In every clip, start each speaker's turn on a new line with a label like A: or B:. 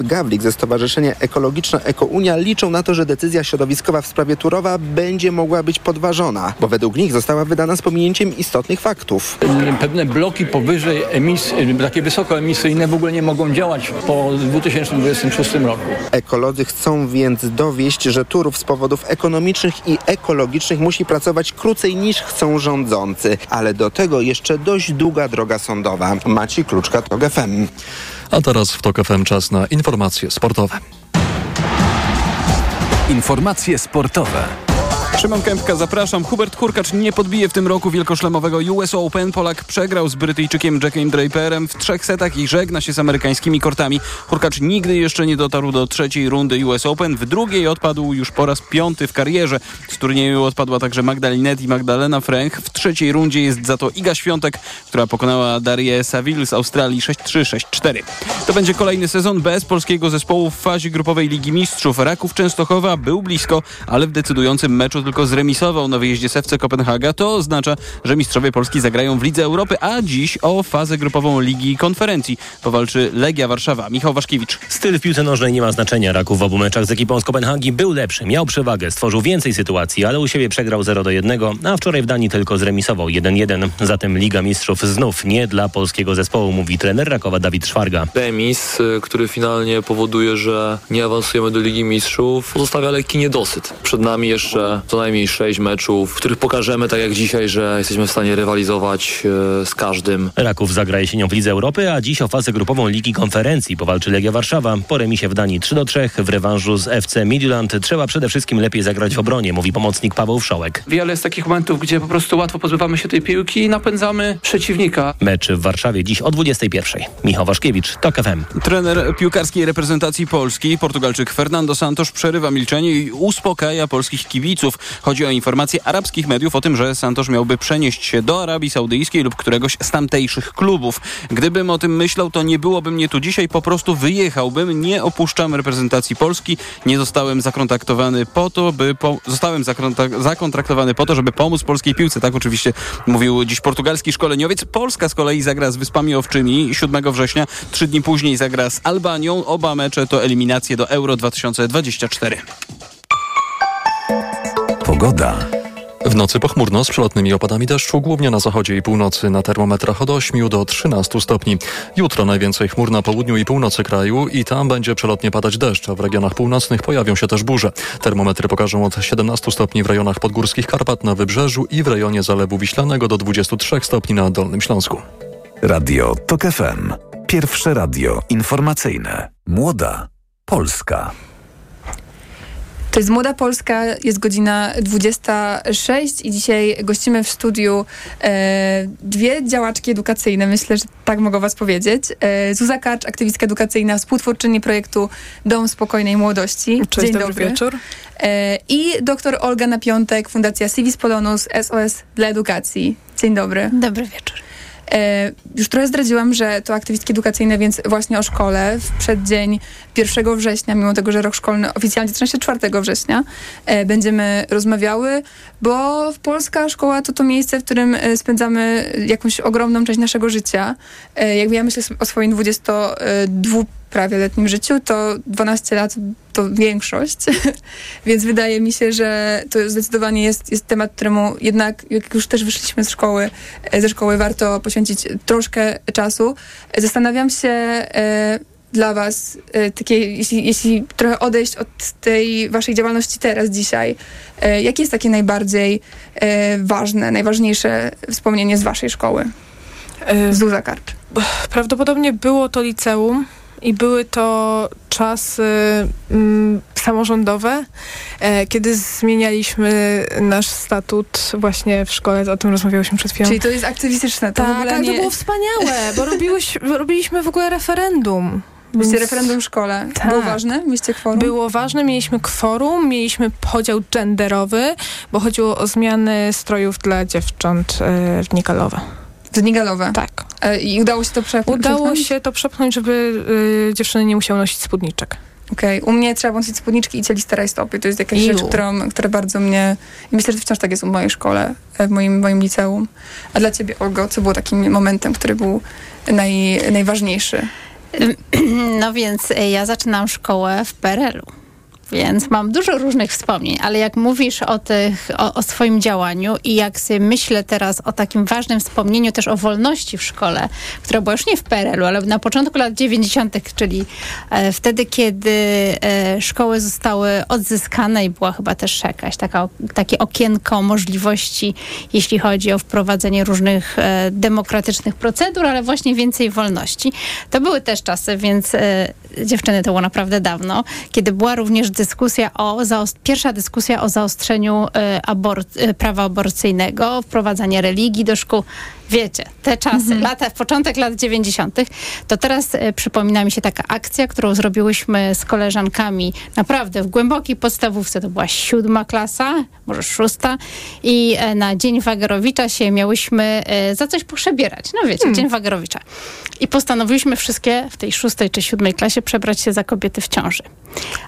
A: Gawlik ze Stowarzyszenia Ekologiczna Ekounia liczą na to, że decyzja środowiskowa w sprawie Turowa będzie mogła być podważona, bo według nich została wydana z pominięciem istotnych faktów.
B: Pewne bloki powyżej emisji, takie wysokoemisyjne w ogóle nie mogą działać po 2026 roku.
A: Ekolodzy chcą więc dowieść, że Turów z powodów ekonomicznych i ekologicznych musi pracować krócej niż chcą rządzący, ale do tego jeszcze dość długa droga sądowa. Maciej Kluczka, TOG FM.
C: A teraz w TOK FM czas na informacje sportowe.
D: Informacje sportowe.
E: Szymon Kępka, zapraszam. Hubert Hurkacz nie podbije w tym roku wielkoszlemowego US Open. Polak przegrał z Brytyjczykiem Jackiem Draperem w trzech setach i żegna się z amerykańskimi kortami. Hurkacz nigdy jeszcze nie dotarł do trzeciej rundy US Open. W drugiej odpadł już po raz piąty w karierze. Z turnieju odpadła także Magdalinet i Magdalena Frank. W trzeciej rundzie jest za to Iga Świątek, która pokonała Darię Saville z Australii 6-3, 6-4. To będzie kolejny sezon bez polskiego zespołu w fazie grupowej Ligi Mistrzów. Raków Częstochowa był blisko, ale w decydującym meczu tylko zremisował na wyjeździe Sewce Kopenhaga. To oznacza, że mistrzowie Polski zagrają w Lidze Europy, a dziś o fazę grupową Ligi Konferencji powalczy Legia Warszawa. Michał Waszkiewicz.
F: Styl w piłce nożnej nie ma znaczenia. Raków w obu meczach z ekipą z Kopenhagi był lepszy, miał przewagę, stworzył więcej sytuacji, ale u siebie przegrał 0 do 1, a wczoraj w Danii tylko zremisował 1-1. Zatem Liga Mistrzów znów nie dla polskiego zespołu, mówi trener Rakowa Dawid Szwarga.
G: Remis, y, który finalnie powoduje, że nie awansujemy do Ligi Mistrzów, pozostawia lekki niedosyt. Przed nami jeszcze co najmniej sześć meczów, w których pokażemy, tak jak dzisiaj, że jesteśmy w stanie rywalizować e, z każdym.
F: Raków zagra jesienią w Lidze Europy, a dziś o fazę grupową Ligi Konferencji powalczy Legia Warszawa. Po remisie w Danii 3 do 3 w rewanżu z FC Midland trzeba przede wszystkim lepiej zagrać w obronie, mówi pomocnik Paweł Wszołek.
H: Wiele jest takich momentów, gdzie po prostu łatwo pozbywamy się tej piłki i napędzamy przeciwnika.
F: Mecz w Warszawie dziś o 21. Michał Waszkiewicz, TOK FM.
E: Trener piłkarskiej reprezentacji Polski, Portugalczyk Fernando Santos przerywa milczenie i uspokaja polskich kibiców. Chodzi o informacje arabskich mediów o tym, że Santos miałby przenieść się do Arabii Saudyjskiej lub któregoś z tamtejszych klubów. Gdybym o tym myślał, to nie byłoby mnie tu dzisiaj, po prostu wyjechałbym. Nie opuszczam reprezentacji Polski. Nie zostałem zakontaktowany po to, by... Po... Zostałem zakontraktowany po to, żeby pomóc polskiej piłce. Tak oczywiście mówił dziś portugalski szkoleniowiec. Polska z kolei zagra z Wyspami Owczymi 7 września. Trzy dni później zagra z Albanią. Oba mecze to eliminacje do Euro 2024.
D: Pogoda.
C: W nocy pochmurno z przelotnymi opadami deszczu, głównie na zachodzie i północy, na termometrach od 8 do 13 stopni. Jutro najwięcej chmur na południu i północy kraju i tam będzie przelotnie padać deszcz, a w regionach północnych pojawią się też burze. Termometry pokażą od 17 stopni w rejonach podgórskich Karpat na Wybrzeżu i w rejonie Zalewu Wiślanego do 23 stopni na Dolnym Śląsku.
D: Radio TOK FM. Pierwsze radio informacyjne. Młoda Polska.
I: To jest Młoda Polska, jest godzina 26 i dzisiaj gościmy w studiu e, dwie działaczki edukacyjne, myślę, że tak mogę was powiedzieć. E, Zuza Kacz, aktywistka edukacyjna, współtwórczyni projektu Dom Spokojnej Młodości.
J: Cześć, Dzień dobry. dobry. wieczór.
I: E, I doktor Olga Napiątek, Fundacja Civis Polonus, SOS dla Edukacji. Dzień dobry.
J: Dobry wieczór.
I: E, już trochę zdradziłam, że to aktywistki edukacyjne, więc właśnie o szkole w przeddzień 1 września, mimo tego, że rok szkolny oficjalnie zaczyna się 4 września, e, będziemy rozmawiały, bo polska szkoła to to miejsce, w którym e, spędzamy jakąś ogromną część naszego życia. Jak ja myślę o swoim 22 prawie letnim życiu, to 12 lat to większość, więc wydaje mi się, że to zdecydowanie jest, jest temat, któremu jednak, jak już też wyszliśmy z szkoły, e, ze szkoły, warto poświęcić troszkę czasu. Zastanawiam się e, dla was, e, takie, jeśli, jeśli trochę odejść od tej waszej działalności teraz, dzisiaj, e, jakie jest takie najbardziej e, ważne, najważniejsze wspomnienie z waszej szkoły? Zuza Karcz.
J: Prawdopodobnie było to liceum i były to czasy mm, samorządowe, e, kiedy zmienialiśmy nasz statut właśnie w szkole, o tym rozmawiałyśmy przed chwilą.
I: Czyli to jest aktywistyczne, to
J: tak,
I: w ogóle
J: nie... to było wspaniałe, bo robiłyś, robiliśmy w ogóle referendum.
I: Mieliście referendum w szkole. Tak. Było ważne? Mieliście kworum?
J: Było ważne. Mieliśmy kworum, mieliśmy podział genderowy, bo chodziło o zmiany strojów dla dziewcząt e, w Nikalowe.
I: Znigalowe.
J: Tak.
I: E, I udało się to przepchnąć?
J: Udało się to przepchnąć, żeby y, dziewczyny nie musiały nosić spódniczek.
I: Okej, okay. u mnie trzeba nosić spódniczki i cieliste rajstopy. To jest jakaś Iu. rzecz, którą, która bardzo mnie... I myślę, że wciąż tak jest w mojej szkole, e, w moim, moim liceum. A dla ciebie, Olgo, co było takim momentem, który był naj, najważniejszy?
K: No więc e, ja zaczynam szkołę w PRL-u. Więc mam dużo różnych wspomnień, ale jak mówisz o, tych, o, o, swoim działaniu i jak sobie myślę teraz o takim ważnym wspomnieniu też o wolności w szkole, która była już nie w PRL-u, ale na początku lat 90., czyli e, wtedy, kiedy e, szkoły zostały odzyskane i była chyba też jakaś taka, takie okienko możliwości, jeśli chodzi o wprowadzenie różnych e, demokratycznych procedur, ale właśnie więcej wolności. To były też czasy, więc e, dziewczyny to było naprawdę dawno, kiedy była również dyskusja o, pierwsza dyskusja o zaostrzeniu y, abor y, prawa aborcyjnego, wprowadzanie religii do szkół. Wiecie, te czasy, mhm. lata, początek lat 90., to teraz y, przypomina mi się taka akcja, którą zrobiłyśmy z koleżankami naprawdę w głębokiej podstawówce. To była siódma klasa, może szósta i e, na Dzień Wagerowicza się miałyśmy e, za coś poszebierać. No wiecie, hmm. Dzień Wagerowicza. I postanowiliśmy wszystkie w tej szóstej czy siódmej klasie przebrać się za kobiety w ciąży.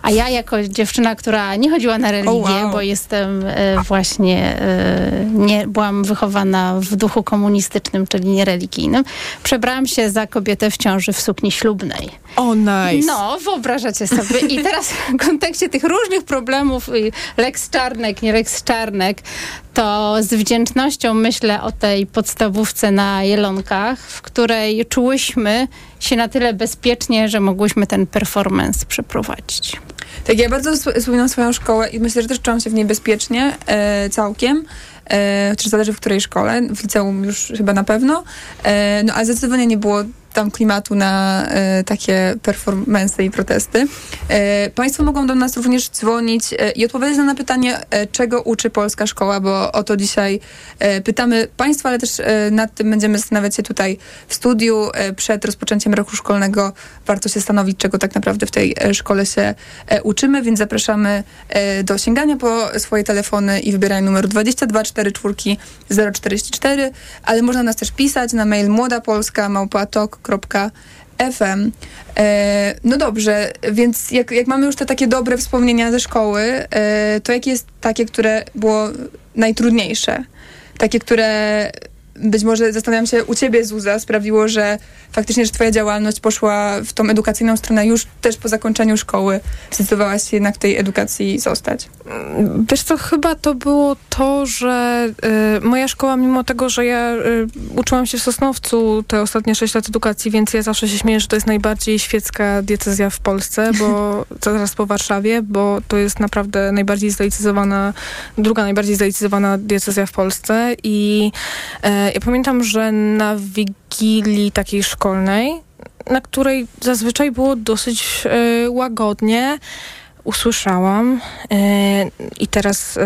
K: A ja jako dziewczyna, która nie chodziła na religię, oh, wow. bo jestem e, właśnie, e, nie, byłam wychowana w duchu komunistycznym, czyli niereligijnym, przebrałam się za kobietę w ciąży w sukni ślubnej.
J: O, oh, nice.
K: No, wyobrażacie sobie. I teraz w kontekście tych różnych problemów, Lex Czarnek, nie Lex Czarnek, to z wdzięcznością myślę o tej podstawówce na Jelonkach, w której czułyśmy się na tyle bezpiecznie, że mogłyśmy ten performance przeprowadzić.
I: Tak, ja bardzo wspominam swoją szkołę i myślę, że też czułam się w niej bezpiecznie e, całkiem. E, zależy w której szkole, w liceum już chyba na pewno. E, no ale zdecydowanie nie było tam klimatu na e, takie performance i protesty. E, państwo mogą do nas również dzwonić e, i odpowiedzieć na pytanie, e, czego uczy polska szkoła, bo o to dzisiaj e, pytamy Państwa, ale też e, nad tym będziemy zastanawiać się tutaj w studiu. przed rozpoczęciem roku szkolnego warto się stanowić, czego tak naprawdę w tej szkole się uczymy, więc zapraszamy do sięgania po swoje telefony i wybierania numeru 22 44 044, ale można nas też pisać na mail młodapolska małpatok FM. E, no dobrze, więc jak, jak mamy już te takie dobre wspomnienia ze szkoły, e, to jakie jest takie, które było najtrudniejsze? Takie, które być może zastanawiam się u ciebie, Zuza, sprawiło, że faktycznie, że twoja działalność poszła w tą edukacyjną stronę już też po zakończeniu szkoły. Zdecydowałaś się jednak tej edukacji zostać.
J: Wiesz co, chyba to było to, że y, moja szkoła, mimo tego, że ja y, uczyłam się w Sosnowcu te ostatnie 6 lat edukacji, więc ja zawsze się śmieję, że to jest najbardziej świecka diecezja w Polsce, bo zaraz po Warszawie, bo to jest naprawdę najbardziej zlaicyzowana, druga najbardziej zlaicyzowana diecezja w Polsce i ja pamiętam, że na wigilii takiej szkolnej, na której zazwyczaj było dosyć y, łagodnie, usłyszałam yy, i teraz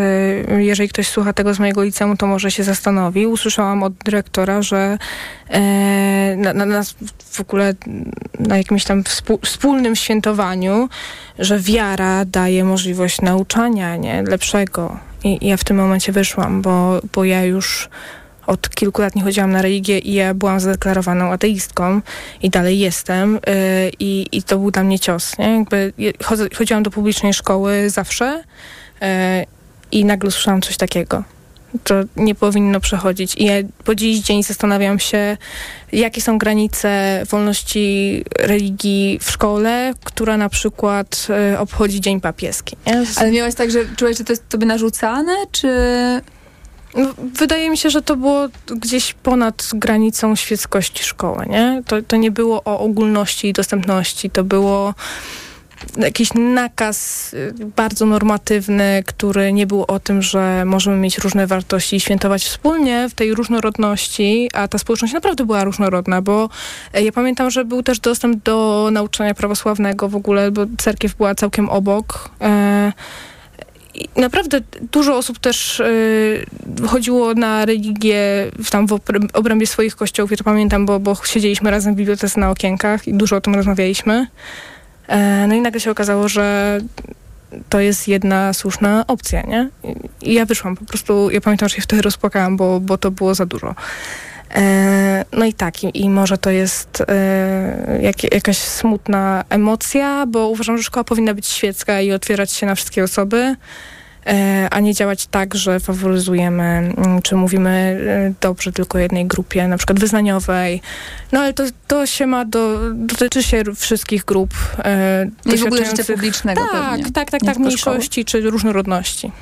J: jeżeli ktoś słucha tego z mojego liceum, to może się zastanowi. Usłyszałam od dyrektora, że na, na, na, w ogóle na jakimś tam wspólnym świętowaniu, że wiara daje możliwość nauczania, nie? Lepszego. I, i ja w tym momencie wyszłam, bo, bo ja już od kilku lat nie chodziłam na religię i ja byłam zadeklarowaną ateistką i dalej jestem yy, i, i to był dla mnie cios. Nie? Jakby chodziłam do publicznej szkoły zawsze yy, i nagle słyszałam coś takiego. To nie powinno przechodzić. I ja po dziś dzień zastanawiam się, jakie są granice wolności religii w szkole, która na przykład y, obchodzi Dzień Papieski. Nie?
I: Ale miałaś tak, że czułeś, że to jest tobie narzucane, czy
J: wydaje mi się, że to było gdzieś ponad granicą świeckości szkoły, nie? To, to nie było o ogólności i dostępności, to było jakiś nakaz y, bardzo normatywny, który nie był o tym, że możemy mieć różne wartości i świętować wspólnie w tej różnorodności, a ta społeczność naprawdę była różnorodna, bo e, ja pamiętam, że był też dostęp do nauczania prawosławnego w ogóle, bo cerkiew była całkiem obok. E naprawdę dużo osób też y, chodziło na religię w, tam w obrębie swoich kościołów. Ja to pamiętam, bo, bo siedzieliśmy razem w bibliotece na okienkach i dużo o tym rozmawialiśmy. E, no i nagle się okazało, że to jest jedna słuszna opcja, nie? I ja wyszłam po prostu, ja pamiętam, że się wtedy rozpłakałam, bo, bo to było za dużo. E, no i tak, i, i może to jest e, jak, jakaś smutna emocja, bo uważam, że szkoła powinna być świecka i otwierać się na wszystkie osoby. e, a nie działać tak, że faworyzujemy, mm, czy mówimy dobrze tylko jednej grupie, na przykład wyznaniowej. No ale to, to się ma do, dotyczy się wszystkich grup e,
I: i w ogóle życia publicznego
J: Tak,
I: pewnie.
J: tak, tak, tak, mniejszości czy różnorodności.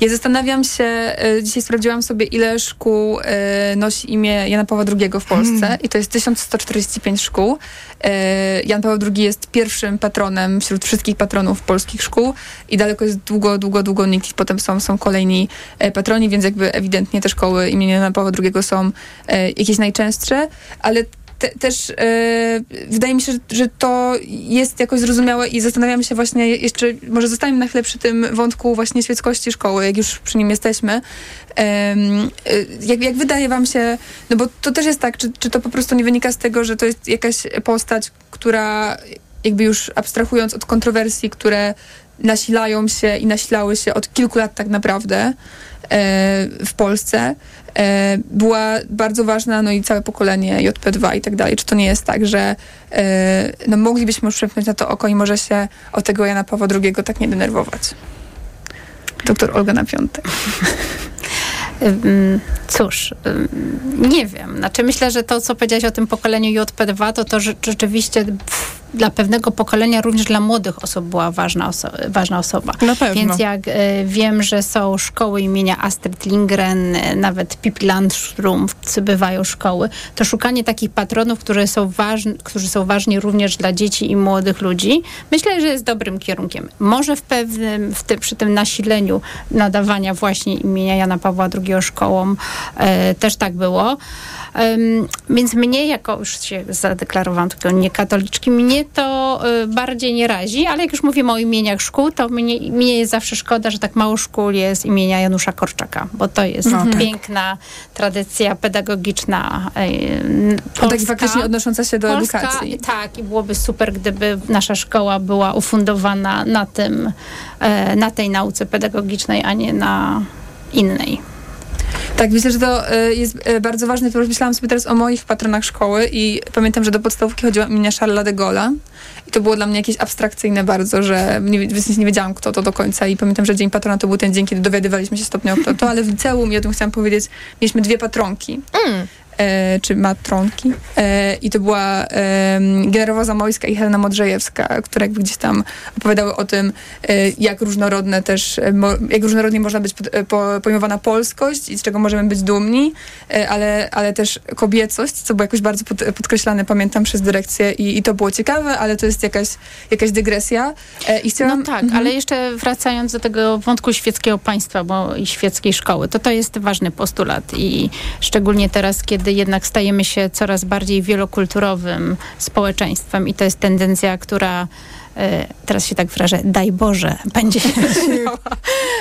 I: Ja zastanawiam się, e, dzisiaj sprawdziłam sobie, ile szkół e, nosi imię Jana Pawła II w Polsce
J: Hmm.
I: i to jest 1145 szkół. E, Jan Paweł II jest pierwszym patronem wśród wszystkich patronów polskich szkół i daleko jest długo, długo, długo nikt potem są, są kolejni patroni, więc jakby ewidentnie te szkoły imienia Jana Pawła II są jakieś najczęstsze, ale te, też e, wydaje mi się, że, to jest jakoś zrozumiałe i zastanawiam się właśnie jeszcze, może zostańmy na chwilę przy tym wątku właśnie świeckości szkoły, jak już przy nim jesteśmy. E, jak, jak wydaje wam się, no bo to też jest tak, czy, czy to po prostu nie wynika z tego, że to jest jakaś postać, która jakby już abstrahując od kontrowersji, które nasilają się i nasilały się od kilku lat tak naprawdę e, w Polsce, była bardzo ważna, no i całe pokolenie JP2 i tak dalej. Czy to nie jest tak, że e, no moglibyśmy już przepchnąć na to oko i może się o tego Jana Pawła II tak nie denerwować? Doktor Olga na piątek.
K: Cóż, nie wiem. Znaczy myślę, że to, co powiedziałaś o tym pokoleniu JP2, to to rzeczywiście w- dla pewnego pokolenia, również dla młodych osób była ważna, oso- ważna osoba.
J: Na pewno.
K: Więc jak e, wiem, że są szkoły imienia Astrid Lindgren, e, nawet Pippi Landstrum bywają szkoły, to szukanie takich patronów, którzy są, ważni, którzy są ważni również dla dzieci i młodych ludzi, myślę, że jest dobrym kierunkiem. Może w pewnym, w tym, przy tym nasileniu nadawania właśnie imienia Jana Pawła II szkołom e, też tak było. Więc mnie, jako już się zadeklarowałam tylko niekatoliczki, mnie to e, bardziej nie razi, ale jak już mówimy o imieniach szkół, to mnie, mnie jest zawsze szkoda, że tak mało szkół jest imienia Janusza Korczaka, bo to jest piękna tradycja pedagogiczna e,
I: To tak
K: polska.
I: faktycznie odnosząca się do
K: Polska,
I: edukacji.
K: Tak, i byłoby super, gdyby nasza szkoła była ufundowana na tym, e, na tej nauce pedagogicznej, a nie na innej.
I: Tak, myślę, że to e, jest e, bardzo ważne. Myślałam sobie teraz o moich patronach szkoły i pamiętam, że do podstawówki chodziłam imienia Charlesa de Gaulle'a i to było dla mnie jakieś abstrakcyjne bardzo, że nie, w sensie nie wiedziałam, kto to do końca i pamiętam, że Dzień Patrona to był ten dzień, kiedy dowiadywaliśmy się stopniowo, kto to, ale w liceum, i o tym chciałam powiedzieć, mieliśmy dwie patronki. E, czy matronki. E, I to była e, Generowa Zamojska i Helena Modrzejewska, które jakby gdzieś tam opowiadały o tym, e, jak różnorodne też, e, mo, jak różnorodnie można być pod- e, po, pojmowana polskość i z czego możemy być dumni, ale, ale też kobiecość, co było jakoś bardzo pod, podkreślane, pamiętam, przez dyrekcję i, i to było ciekawe, ale to jest jakaś, jakaś dygresja. I chciałam,
K: No tak,
I: Mhm.
K: ale jeszcze wracając do tego wątku świeckiego państwa bo i świeckiej szkoły, to to jest ważny postulat i szczególnie teraz, kiedy jednak stajemy się coraz bardziej wielokulturowym społeczeństwem i to jest tendencja, która e, teraz się tak wyrażę, daj Boże, będzie się rozwijała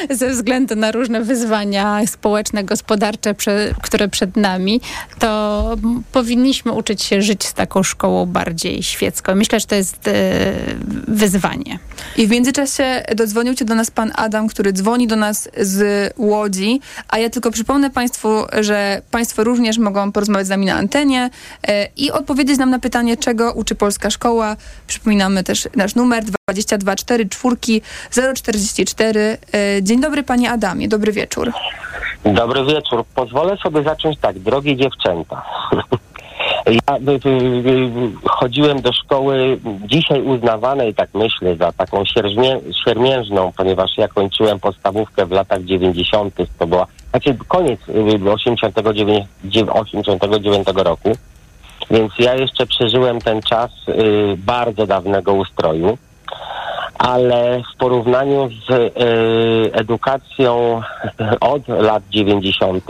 K: ze względu na różne wyzwania społeczne, gospodarcze, które przed nami, to powinniśmy uczyć się żyć z taką szkołą bardziej świecką. Myślę, że to jest e, wyzwanie.
I: I w międzyczasie dodzwonił się do nas pan Adam, który dzwoni do nas z Łodzi, a ja tylko przypomnę państwu, że państwo również mogą porozmawiać z nami na antenie e, i odpowiedzieć nam na pytanie, czego uczy polska szkoła. Przypominamy też nasz numer 2244 044. E, Dzień dobry panie Adamie, dobry wieczór.
L: Dobry wieczór. Pozwolę sobie zacząć tak. Drogie dziewczęta. Ja y, y, y, chodziłem do szkoły dzisiaj uznawanej, tak myślę, za taką siermiężną, ponieważ ja kończyłem podstawówkę w latach 90. To była, znaczy koniec y, 89, 89 roku. Więc ja jeszcze przeżyłem ten czas bardzo dawnego ustroju ale w porównaniu z edukacją od lat 90.,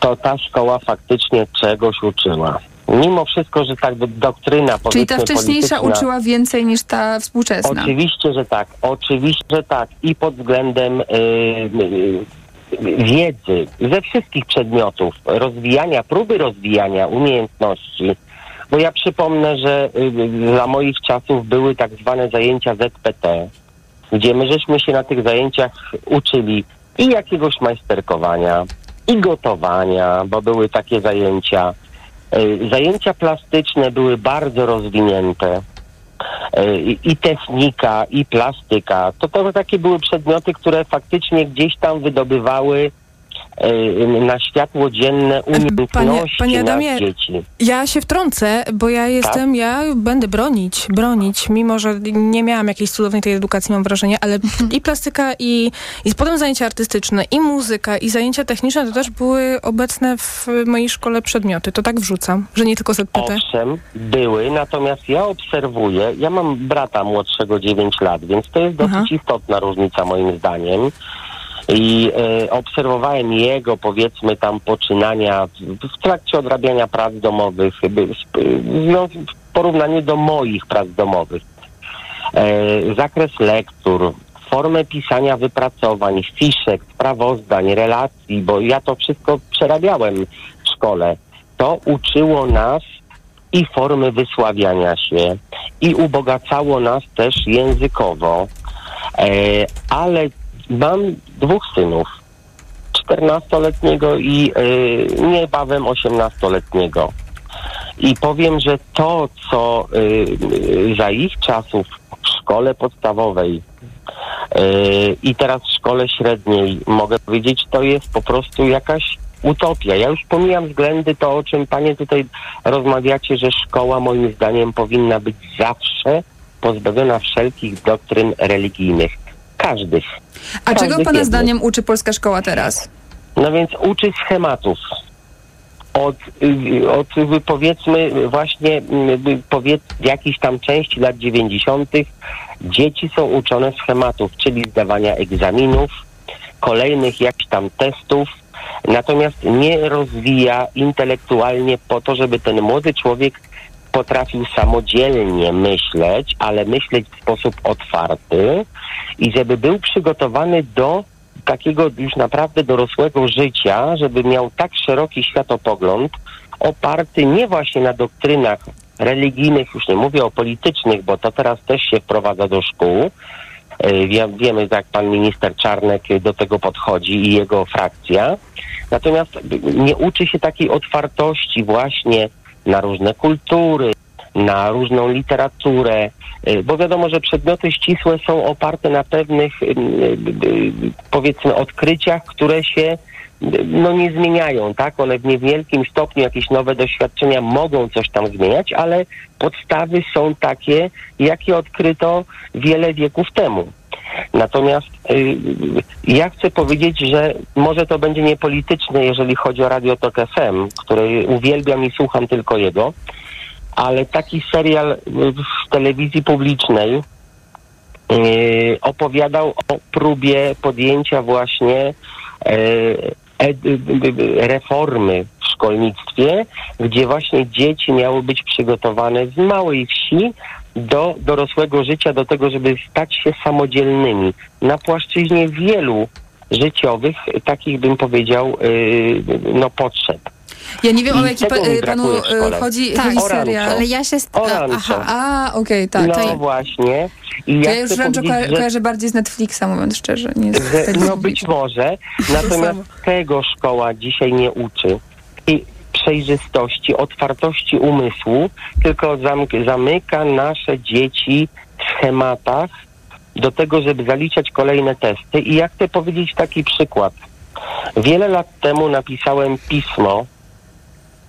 L: to ta szkoła faktycznie czegoś uczyła. Mimo wszystko, że tak doktryna
I: Czyli ta wcześniejsza uczyła więcej niż ta współczesna.
L: Oczywiście, że tak. Oczywiście, że tak. I pod względem y, y, wiedzy ze wszystkich przedmiotów, rozwijania, próby rozwijania umiejętności. Bo ja przypomnę, że y, za moich czasów były tak zwane zajęcia ZPT, gdzie my żeśmy się na tych zajęciach uczyli i jakiegoś majsterkowania, i gotowania, bo były takie zajęcia. Y, Zajęcia plastyczne były bardzo rozwinięte. E, I, technika, i plastyka. To, to takie były przedmioty, które faktycznie gdzieś tam wydobywały e, na światło dzienne umiejętności
J: panie Adamie,
L: nas dzieci.
J: Ja się wtrącę, bo ja jestem, ja będę bronić, bronić, mimo że nie miałam jakiejś cudownej tej edukacji, mam wrażenie, ale i plastyka, i, i potem zajęcia artystyczne, i muzyka, i zajęcia techniczne to też były obecne w mojej szkole przedmioty. To tak wrzucam, że nie tylko ZPT.
L: Owszem, były, natomiast ja obserwuję, ja mam brata młodszego 9 lat, więc to jest dosyć
J: Aha.
L: istotna różnica moim zdaniem. I e, obserwowałem jego, powiedzmy, tam poczynania w, w trakcie odrabiania prac domowych, no, w porównaniu do moich prac domowych. E, zakres lektur, formę pisania wypracowań, fiszek, sprawozdań, relacji, bo ja to wszystko przerabiałem w szkole. To uczyło nas i formy wysławiania się, i ubogacało nas też językowo. E, ale mam dwóch synów. 14-letniego i e, niebawem 18-letniego. I powiem, że to, co y, y, za ich czasów w szkole podstawowej y, i teraz w szkole średniej, mogę powiedzieć, to jest po prostu jakaś utopia. Ja już pomijam względy to, o czym panie tutaj rozmawiacie, że szkoła moim zdaniem powinna być zawsze pozbawiona wszelkich doktryn religijnych. Każdych.
I: A czego
L: Każdych
I: pana
L: jednych.
I: zdaniem uczy polska szkoła teraz?
L: No więc uczy schematów. Od, od powiedzmy właśnie powiedz, w jakiejś tam części lat 90. dzieci są uczone schematów, czyli zdawania egzaminów, kolejnych jakichś tam testów, natomiast nie rozwija intelektualnie po to, żeby ten młody człowiek potrafił samodzielnie myśleć, ale myśleć w sposób otwarty i żeby był przygotowany do takiego już naprawdę dorosłego życia, żeby miał tak szeroki światopogląd, oparty nie właśnie na doktrynach religijnych, już nie mówię o politycznych, bo to teraz też się wprowadza do szkół. E, Wie, wiemy, jak pan minister Czarnek do tego podchodzi i jego frakcja. Natomiast nie uczy się takiej otwartości właśnie na różne kultury, na różną literaturę, y, bo wiadomo, że przedmioty ścisłe są oparte na pewnych, y, y, powiedzmy, odkryciach, które się no nie zmieniają, tak? One w niewielkim stopniu jakieś nowe doświadczenia mogą coś tam zmieniać, ale podstawy są takie, jakie odkryto wiele wieków temu. Natomiast y, ja chcę powiedzieć, że może to będzie niepolityczne, jeżeli chodzi o Radio Tok FM, który uwielbiam i słucham tylko jego, ale taki serial y, w telewizji publicznej y, opowiadał o próbie podjęcia właśnie y, y, y, reformy w szkolnictwie, gdzie właśnie dzieci miały być przygotowane z małej wsi do dorosłego życia, do tego, żeby stać się samodzielnymi na płaszczyźnie wielu życiowych, takich bym powiedział, y, no potrzeb.
I: Ja nie wiem, o jaki pa, y, panu
L: szkole.
I: chodzi,
K: Tak,
I: serial.
K: Ale ja się... st-. Aha.
I: A, okej, tak.
L: no
I: to,
L: właśnie. I ja
I: ja już wręcz
L: powiedzieć,
I: koja-
L: że-
I: kojarzę bardziej z Netflixa, mówiąc szczerze. Nie z
L: że,
I: telewizji
L: no być może, natomiast tego szkoła dzisiaj nie uczy. I przejrzystości, otwartości umysłu, tylko zamk- zamyka nasze dzieci w schematach do tego, żeby zaliczać kolejne testy. I ja chcę powiedzieć taki przykład. Wiele lat temu napisałem pismo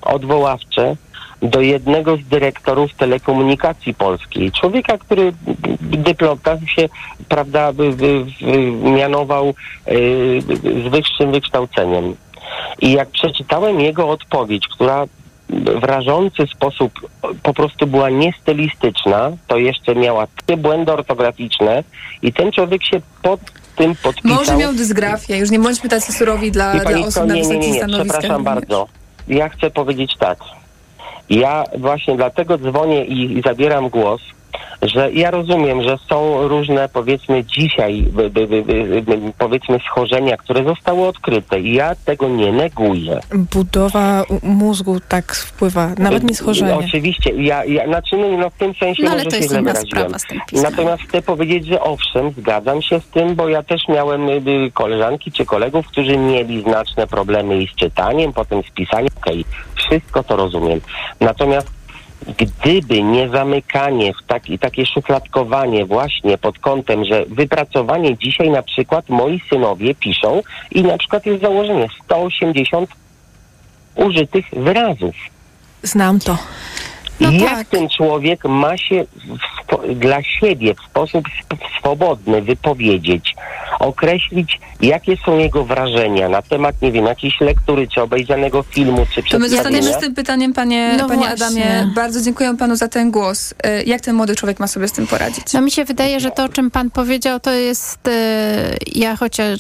L: odwoławcze do jednego z dyrektorów telekomunikacji polskiej. Człowieka, który dyplom tak się, prawda, by, by, by, mianował y, z wyższym wykształceniem. I jak przeczytałem jego odpowiedź, która w rażący sposób po prostu była niestylistyczna, to jeszcze miała takie błędy ortograficzne i ten człowiek się pod tym podpisał.
I: Może miał dysgrafię, już nie bądźmy tacy surowi dla, dla osób na
L: nie, nie,
I: wysokich stanowiskach.
L: przepraszam bardzo. Ja chcę powiedzieć tak. Ja właśnie dlatego dzwonię i, i zabieram głos, że ja rozumiem, że są różne powiedzmy dzisiaj by, by, by, by, by, powiedzmy schorzenia, które zostały odkryte i ja tego nie neguję.
J: Budowa mózgu tak wpływa, nawet nie schorzenie.
L: Oczywiście, ja, ja znaczy no, no w tym sensie
K: No ale
L: może
K: to
L: się
K: jest inna
L: wyraziłem.
K: sprawa z tym pismem.
L: Natomiast chcę powiedzieć, że owszem, zgadzam się z tym, bo ja też miałem y, y, koleżanki czy kolegów, którzy mieli znaczne problemy i z czytaniem, potem z pisaniem. Okej, wszystko to rozumiem. Natomiast gdyby nie zamykanie w taki, takie szufladkowanie właśnie pod kątem, że wypracowanie dzisiaj na przykład moi synowie piszą i na przykład jest założenie 180 użytych wyrazów.
J: Znam to.
K: No
L: Jak
K: tak.
L: ten człowiek ma się dla siebie w sposób sp- swobodny wypowiedzieć, określić, jakie są jego wrażenia na temat, nie wiem, jakiejś lektury, czy obejrzanego filmu, czy
I: To my zostaniemy z tym pytaniem, panie,
K: No
I: panie. Adamie. Bardzo dziękuję panu za ten głos. E, Jak ten młody człowiek ma sobie z tym poradzić?
K: No mi się wydaje, że to, o czym pan powiedział, to jest, e, ja chociaż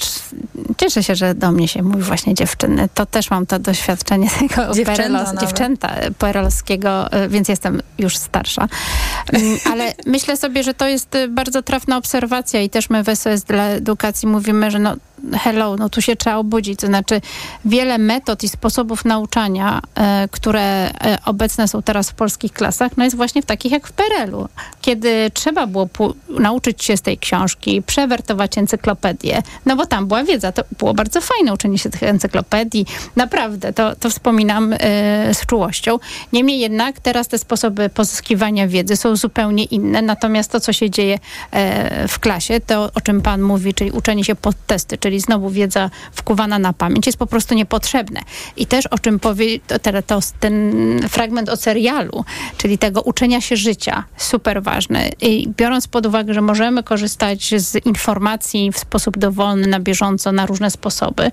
K: cieszę się, że do mnie się mówi właśnie dziewczyny, to też mam to doświadczenie tego
I: Dziewczęta
K: dziewczęta perelowskiego, e, więc jestem już starsza. Mm, Ale myślę sobie, że to jest e, bardzo trafna obserwacja i też my w SOS dla edukacji mówimy, że no hello, no tu się trzeba obudzić, to znaczy wiele metod i sposobów nauczania, e, które e, obecne są teraz w polskich klasach, no jest właśnie w takich jak w PRL-u, kiedy trzeba było nauczyć się z tej książki, przewertować encyklopedię, no bo tam była wiedza, to było bardzo fajne uczenie się tych encyklopedii, naprawdę, to, to wspominam e, z czułością. Niemniej jednak teraz te sposoby pozyskiwania wiedzy są zupełnie inne, natomiast to, co się dzieje w klasie, to o czym pan mówi, czyli uczenie się pod testy, czyli znowu wiedza wkuwana na pamięć, jest po prostu niepotrzebne. I też o czym powie to, to, ten fragment o serialu, czyli tego uczenia się życia, super ważny. I biorąc pod uwagę, że możemy korzystać z informacji w sposób dowolny, na bieżąco, na różne sposoby,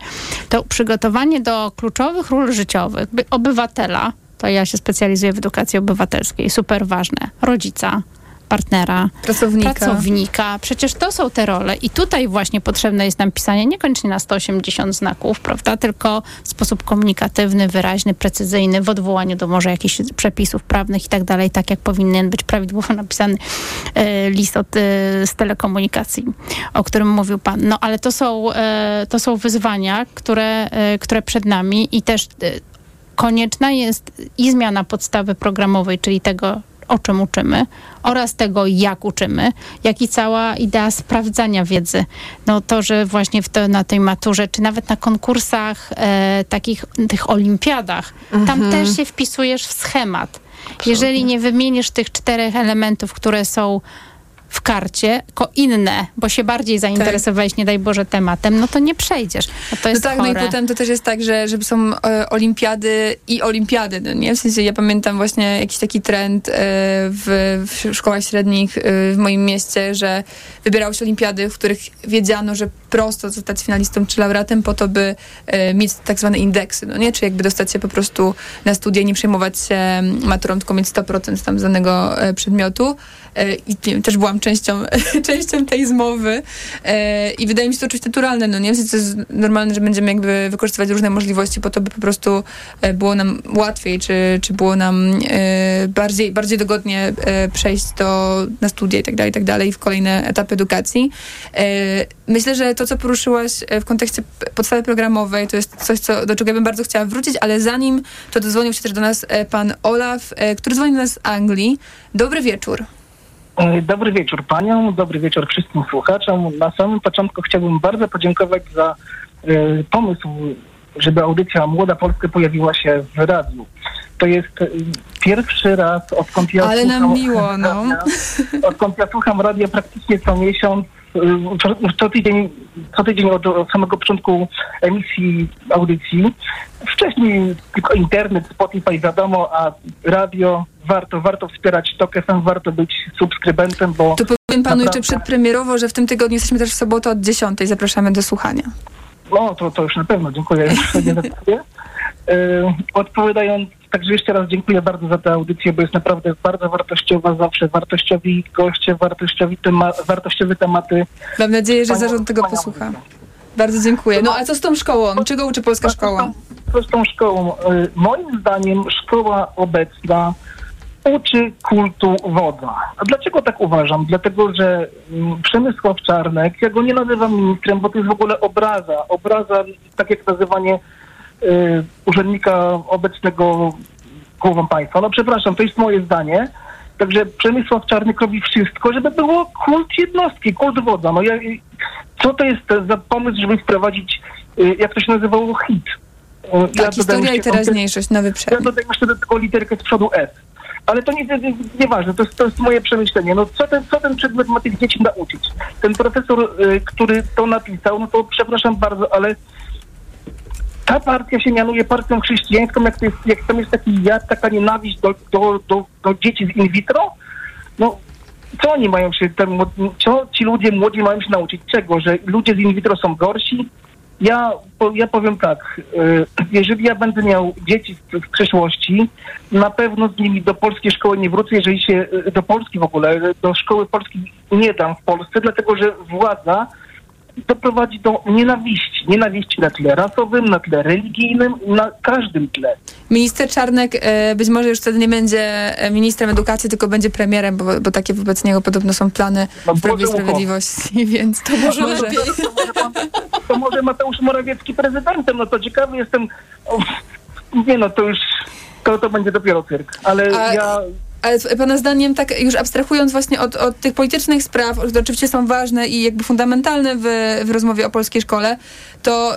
K: to przygotowanie do kluczowych ról życiowych, by obywatela, to ja się specjalizuję w edukacji obywatelskiej, super ważne, rodzica, partnera,
I: Pracownika.
K: pracownika. Przecież to są te role i tutaj właśnie potrzebne jest nam pisanie niekoniecznie na 180 znaków, prawda, tylko w sposób komunikatywny, wyraźny, precyzyjny, w odwołaniu do może jakichś przepisów prawnych i tak dalej, tak jak powinien być prawidłowo napisany e, list od, e, z telekomunikacji, o którym mówił pan. No ale to są, e, to są wyzwania, które, które przed nami i też konieczna jest i zmiana podstawy programowej, czyli tego, o czym uczymy oraz tego, jak uczymy, jak i cała idea sprawdzania wiedzy. No to, że właśnie w to, na tej maturze, czy nawet na konkursach e, takich, tych olimpiadach, tam też się wpisujesz w schemat. Jeżeli nie wymienisz tych czterech elementów, które są w karcie, ko inne, bo się bardziej zainteresowałeś, nie daj Boże, tematem, no to nie przejdziesz. No to jest
I: no tak,
K: chore.
I: no i potem to też jest tak, że, że są e, olimpiady i olimpiady, no nie? W sensie ja pamiętam właśnie jakiś taki trend e, w, w szkołach średnich e, w moim mieście, że wybierało się olimpiady, w których wiedziano, że prosto zostać finalistą czy laureatem po to, by e, mieć tak zwane indeksy, no nie? Czy jakby dostać się po prostu na studia, nie przejmować się maturą, tylko mieć 100% tam z danego e, przedmiotu. E, I wiem, też byłam częścią, częścią tej zmowy e, i wydaje mi się to oczywiście naturalne, no nie? W sensie to jest normalne, że będziemy jakby wykorzystywać różne możliwości po to, by po prostu e, było nam łatwiej, czy, czy było nam bardziej, bardziej dogodnie przejść do, na studia i tak dalej, i tak dalej, w kolejne etapy edukacji. Myślę, że to, co poruszyłaś w kontekście podstawy programowej, to jest coś, co, do czego ja bym bardzo chciała wrócić, ale zanim to dozwonił się też do nas pan Olaf, który dzwoni do nas z Anglii. Dobry wieczór.
M: E, Dobry wieczór paniom, dobry wieczór wszystkim słuchaczom. Na samym początku chciałbym bardzo podziękować za e, pomysł, żeby audycja Młoda Polska pojawiła się w radiu. To jest e, pierwszy raz, odkąd ja
I: Ale nam
M: słucham
I: miło, no.
M: odkąd ja słucham radia praktycznie co miesiąc, e, co, co tydzień, co tydzień od, od samego początku emisji audycji. Wcześniej tylko internet, Spotify wiadomo, a radio warto, warto wspierać TOK FM, warto być subskrybentem, bo
I: To powiem panu jeszcze
M: naprawdę-
I: przedpremierowo, że w tym tygodniu jesteśmy też w sobotę od 10. Zapraszamy do słuchania.
M: No, to, to już na pewno, dziękuję. nie zacytuję. E, Odpowiadając, także jeszcze raz dziękuję bardzo za tę audycję, bo jest naprawdę bardzo wartościowa, zawsze wartościowi goście, wartościowi tema, wartościowe tematy.
I: Mam nadzieję, że zarząd tego posłucha. Bardzo dziękuję. No a co z tą szkołą? Czego uczy polska szkoła?
M: Co z tą szkołą? E, Moim zdaniem szkoła obecna uczy kultu wodza. A dlaczego tak uważam? Dlatego, że mm, Przemysław Czarnek, ja go nie nazywam ministrem, bo to jest w ogóle obraza. Obraza, tak jak nazywanie y, urzędnika obecnego głową państwa. No przepraszam, to jest moje zdanie. Także Przemysław Czarnek robi wszystko, żeby było kult jednostki, kult wodza. No ja, co to jest za pomysł, żeby wprowadzić, y, jak to się nazywało, hit?
I: Tak,
M: dodaję
I: historia i teraźniejszość, nowy
M: ja
I: przepis.
M: dodam jeszcze do tego literkę z przodu S. ale to nie, nie, nieważne, to jest, to jest moje przemyślenie. No co ten, co ten przedmiot ma tych dzieci nauczyć? Ten profesor, y, który to napisał, no to przepraszam bardzo, ale ta partia się mianuje partią chrześcijańską, jak, to jest, jak tam jest taki jad, taka nienawiść do, do, do, do dzieci z in vitro, no co oni mają się, ten, co ci ludzie młodzi mają się nauczyć? Czego? Że ludzie z in vitro są gorsi? Ja, ja powiem tak, y, jeżeli ja będę miał dzieci w, w przyszłości, na pewno z nimi do polskiej szkoły nie wrócę, jeżeli się y, do Polski w ogóle, do szkoły polskiej nie dam w Polsce, dlatego że władza doprowadzi do nienawiści. Nienawiści na tle rasowym, na tle religijnym, na każdym tle.
I: Minister Czarnek e, być może już wtedy nie będzie e, ministrem edukacji, tylko będzie premierem, bo, bo takie wobec niego podobno są plany w Prawie. Sprawiedliwości, więc to może...
M: To, może pan- to może Mateusz Morawiecki prezydentem, no to ciekawy jestem. O, nie no, to już, to, to będzie dopiero cyrk. Ale
I: A-
M: ja
I: Ale pana zdaniem, tak już abstrahując właśnie od, od tych politycznych spraw, które oczywiście są ważne i jakby fundamentalne w, w rozmowie o polskiej szkole, to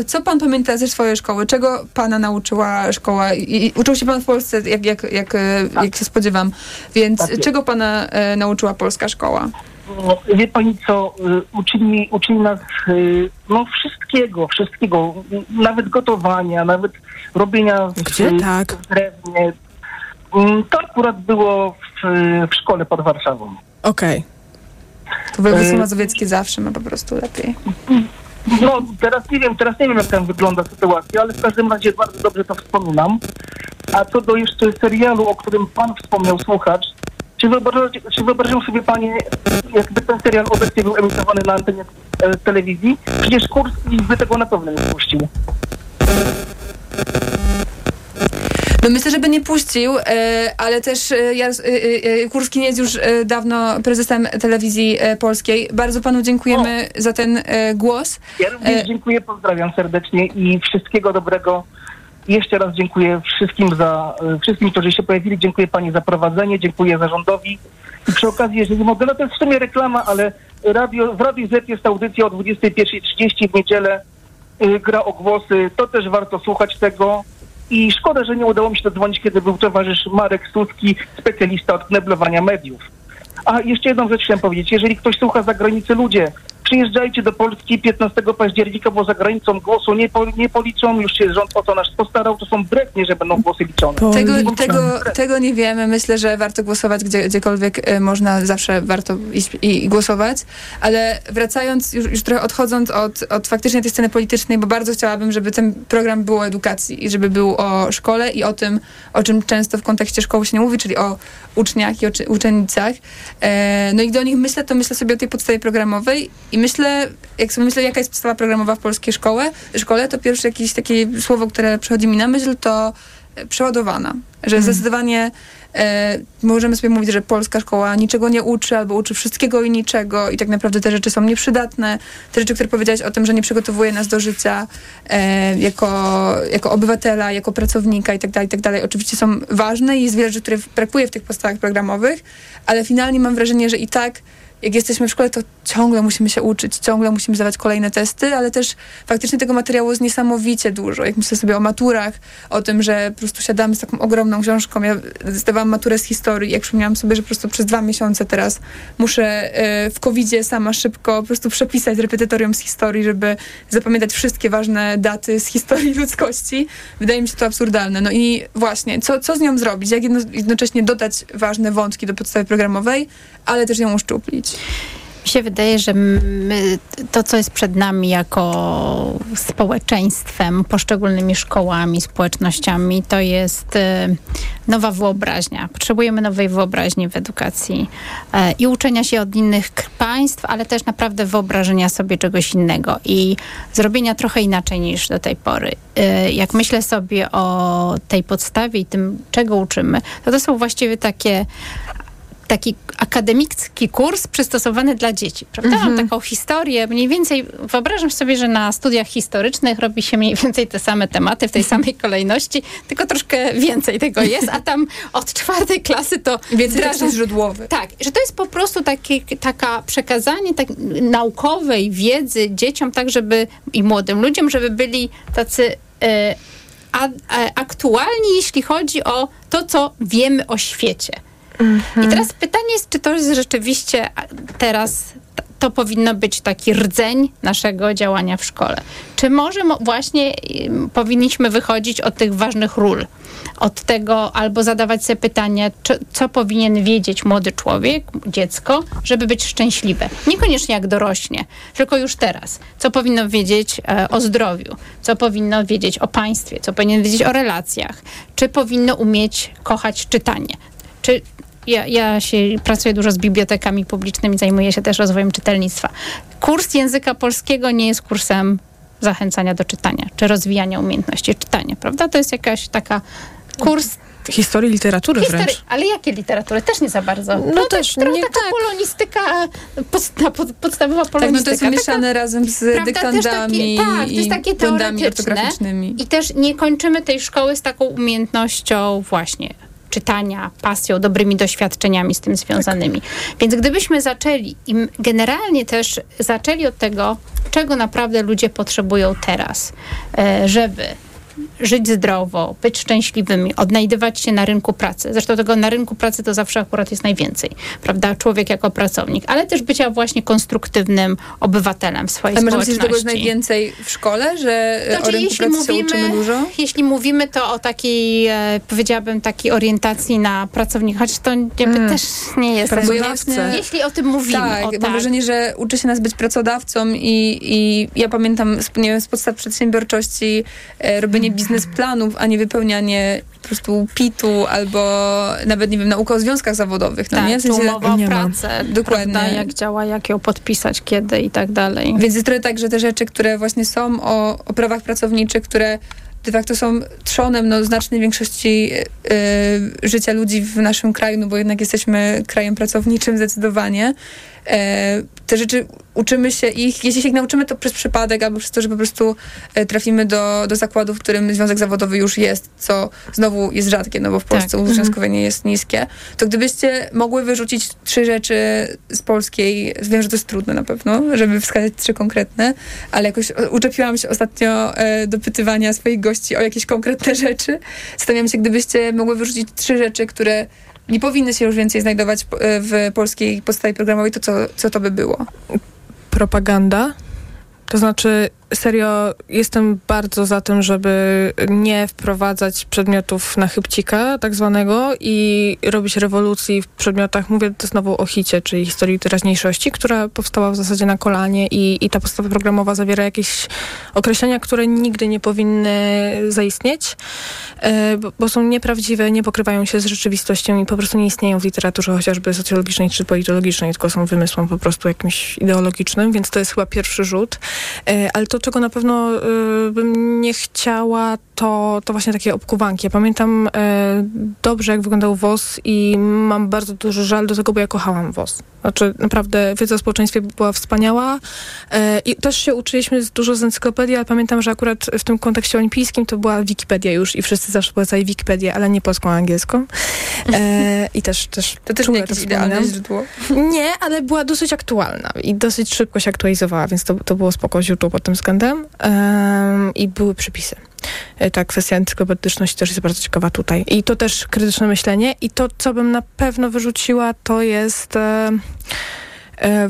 I: y, co pan pamięta ze swojej szkoły? Czego pana nauczyła szkoła? I, i uczył się pan w Polsce, jak, jak, jak, y, jak się spodziewam. Więc
M: Tak
I: czego pana y, nauczyła polska szkoła?
M: No, wie pani co, y, uczyli, uczyli nas y, no wszystkiego, wszystkiego, nawet gotowania, nawet robienia
J: Gdzie
M: y,
J: tak?
M: w drewnie. Mm, To akurat było w, w szkole pod Warszawą.
J: Okej.
I: To województwo mazowieckie zawsze ma po prostu lepiej.
M: No teraz nie wiem, teraz nie wiem jak tam wygląda sytuacja, ale w każdym razie bardzo dobrze to wspominam. A co do jeszcze serialu, o którym pan wspomniał, słuchacz, czy wyobrażacie, czy wyobrażają sobie panie, jakby ten serial obecnie był emitowany na antenie e, telewizji? Przecież kurs by tego na pewno nie puścił.
I: No myślę, żeby nie puścił, e, ale też e, e, Kurski nie jest już dawno prezesem telewizji polskiej. Bardzo panu dziękujemy za ten głos.
M: Ja również dziękuję, pozdrawiam serdecznie i wszystkiego dobrego. Jeszcze raz dziękuję wszystkim za wszystkim, którzy się pojawili. Dziękuję pani za prowadzenie, dziękuję zarządowi. I przy okazji, jeżeli mogę, no to jest w sumie reklama, ale radio, w Radiu Z jest audycja o 21.30 w niedzielę. Gra o głosy, to też warto słuchać tego. I szkoda, że nie udało mi się dodzwonić, kiedy był towarzysz Marek Suski, specjalista od kneblowania mediów. A jeszcze jedną rzecz chciałem powiedzieć. Jeżeli ktoś słucha za granicy, ludzie, przyjeżdżajcie do Polski 15 października, bo za granicą głosu nie, po, nie policzą. Już się rząd o to nasz postarał. To są brednie, że będą głosy liczone.
I: Tego, tego, tego nie wiemy. Myślę, że warto głosować gdzie, gdziekolwiek e, można, zawsze warto iść i, i głosować. Ale wracając, już, już trochę odchodząc od, od faktycznie tej sceny politycznej, bo bardzo chciałabym, żeby ten program był o edukacji i żeby był o szkole i o tym, o czym często w kontekście szkoły się nie mówi, czyli o uczniach i o uczennicach. E, no i do nich myślę, to myślę sobie o tej podstawie programowej i myślę, jak sobie myślę, jaka jest podstawa programowa w polskiej szkole, szkole to pierwsze jakieś takie słowo, które przychodzi mi na myśl, to e, przeładowana. Że zdecydowanie e, możemy sobie mówić, że polska szkoła niczego nie uczy, albo uczy wszystkiego i niczego i tak naprawdę te rzeczy są nieprzydatne. Te rzeczy, które powiedziałeś o tym, że nie przygotowuje nas do życia e, jako, jako obywatela, jako pracownika i tak dalej, i tak dalej, oczywiście są ważne i jest wiele rzeczy, które brakuje w tych podstawach programowych, ale finalnie mam wrażenie, że i tak jak jesteśmy w szkole, to ciągle musimy się uczyć, ciągle musimy zdawać kolejne testy, ale też faktycznie tego materiału jest niesamowicie dużo. Jak myślę sobie o maturach, o tym, że po prostu siadamy z taką ogromną książką. Ja zdawałam maturę z historii, jak przypomniałam sobie, że po prostu przez dwa miesiące teraz muszę e, w covid sama szybko po prostu przepisać repetytorium z historii, żeby zapamiętać wszystkie ważne daty z historii ludzkości. Wydaje mi się to absurdalne. No i właśnie, co, co z nią zrobić? Jak jedno, jednocześnie dodać ważne wątki do podstawy programowej, ale też ją uszczuplić?
K: Mi się wydaje, że my, to, co jest przed nami jako społeczeństwem, poszczególnymi szkołami, społecznościami, to jest e, nowa wyobraźnia. Potrzebujemy nowej wyobraźni w edukacji e, i uczenia się od innych państw, ale też naprawdę wyobrażenia sobie czegoś innego i zrobienia trochę inaczej niż do tej pory. E, jak myślę sobie o tej podstawie i tym, czego uczymy, to to są właściwie takie taki akademicki kurs przystosowany dla dzieci, prawda?
I: Mhm.
K: Taką historię, mniej więcej, wyobrażam sobie, że na studiach historycznych robi się mniej więcej te same tematy w tej samej kolejności, tylko troszkę więcej tego jest, a tam od czwartej klasy to
I: Więcej tekstów źródłowych.
K: Tak, że to jest po prostu takie, taka przekazanie tak, naukowej wiedzy dzieciom, tak żeby i młodym ludziom, żeby byli tacy e, a, a, aktualni, jeśli chodzi o to, co wiemy o świecie. I teraz pytanie jest, czy to jest rzeczywiście teraz to powinno być taki rdzeń naszego działania w szkole. Czy może mo- właśnie powinniśmy wychodzić od tych ważnych ról, od tego albo zadawać sobie pytanie, czy, co powinien wiedzieć młody człowiek, dziecko, żeby być szczęśliwe. Niekoniecznie jak dorośnie, tylko już teraz. Co powinno wiedzieć e, o zdrowiu, co powinno wiedzieć o państwie, co powinien wiedzieć o relacjach, czy powinno umieć kochać czytanie. Czy ja, ja się pracuję dużo z bibliotekami publicznymi, zajmuję się też rozwojem czytelnictwa. Kurs języka polskiego nie jest kursem zachęcania do czytania, czy rozwijania umiejętności czytania, prawda? To jest jakaś taka kurs
J: Historii literatury wręcz.
K: ale jakie literatury? Też nie za bardzo.
J: No
K: No,
J: też,
K: też
J: nie-
K: taka polonistyka, podsta, pod, podstawowa
I: Tak, no
K: polonistyka.
I: to jest
K: Taka-
I: mieszane razem z
K: Prawda?
I: Dyktandami
K: takie, tak, to jest
I: i
K: takie
I: błędami ortograficznymi.
K: I też nie kończymy tej szkoły z taką umiejętnością właśnie czytania, pasją, dobrymi doświadczeniami z tym związanymi. Więc gdybyśmy zaczęli i generalnie też zaczęli od tego, czego naprawdę ludzie potrzebują teraz, e, żeby żyć zdrowo, być szczęśliwymi, odnajdywać się na rynku pracy. Zresztą tego na rynku pracy to zawsze akurat jest najwięcej, prawda? Człowiek jako pracownik, ale też bycia właśnie konstruktywnym obywatelem w swojej
I: Ale może myślisz, że tego jest
K: społeczności.
I: najwięcej w szkole, że
K: Znaczy,
I: o rynku
K: jeśli
I: pracy się
K: mówimy,
I: uczymy dużo?
K: jeśli mówimy to o takiej, e, powiedziałabym, takiej orientacji na pracownika, choć to jakby
I: Mm.
K: też nie jest.
I: Pracodawcę.
K: Jeśli o tym mówimy,
I: Tak,
K: o,
I: mam
K: tak.
I: wrażenie, że uczy się nas być pracodawcą i, i ja pamiętam z, nie wiem, z podstaw przedsiębiorczości e, robienie biznesplanów, a nie wypełnianie po prostu PIT-u albo nawet, nie wiem, nauka o związkach zawodowych, no
K: tak,
I: nie? W
K: czy
I: sensie-
K: umowa o pracę,
I: Dokładnie.
K: prawda, jak działa, jak ją podpisać, kiedy i tak dalej.
I: Więc jest trochę tak, że te rzeczy, które właśnie są o, o prawach pracowniczych, które de facto są trzonem no, znacznej większości e, życia ludzi w naszym kraju, no bo jednak jesteśmy krajem pracowniczym zdecydowanie. E, te rzeczy uczymy się ich, jeśli się ich nauczymy, to przez przypadek albo przez to, że po prostu e, trafimy do, do zakładu, w którym związek zawodowy już jest, co znowu jest rzadkie, no bo w Polsce
K: Tak.
I: uzwiązkowienie jest niskie. To gdybyście mogły wyrzucić trzy rzeczy z polskiej, wiem, że to jest trudne na pewno, żeby wskazać trzy konkretne, ale jakoś o- uczepiłam się ostatnio e, do pytywania swoich gości o jakieś konkretne rzeczy. Zastanawiam się, gdybyście mogły wyrzucić trzy rzeczy, które nie powinny się już więcej znajdować e, w polskiej podstawie programowej, to co, co to by było?
J: propaganda. To znaczy, serio, jestem bardzo za tym, żeby nie wprowadzać przedmiotów na chybcika, tak zwanego, i robić rewolucji w przedmiotach. Mówię znowu o hicie, czyli historii teraźniejszości, która powstała w zasadzie na kolanie i, i ta podstawa programowa zawiera jakieś określenia, które nigdy nie powinny zaistnieć, e, bo, bo są nieprawdziwe, nie pokrywają się z rzeczywistością i po prostu nie istnieją w literaturze chociażby socjologicznej czy politologicznej, tylko są wymysłem po prostu jakimś ideologicznym, więc to jest chyba pierwszy rzut. E, Ale to, czego na pewno e, bym nie chciała, to, to właśnie takie obkuwanki. Ja pamiętam e, dobrze, jak wyglądał WOS i mam bardzo duży żal do tego, bo ja kochałam WOS. Znaczy, naprawdę wiedza o społeczeństwie była wspaniała e, i też się uczyliśmy dużo z encyklopedii, ale pamiętam, że akurat w tym kontekście olimpijskim to była Wikipedia już i wszyscy zawsze polecali Wikipedię, ale nie polską, a angielską. E, I też, też
I: To też nie jakieś idealne źródło.
J: Nie, ale była dosyć aktualna i dosyć szybko się aktualizowała, więc to, to było spoko źródło pod tym względem. Em, I były przepisy. E, Ta kwestia encyklopedyczności też jest bardzo ciekawa tutaj. I to też krytyczne myślenie. I to, co bym na pewno wyrzuciła, to jest e, e,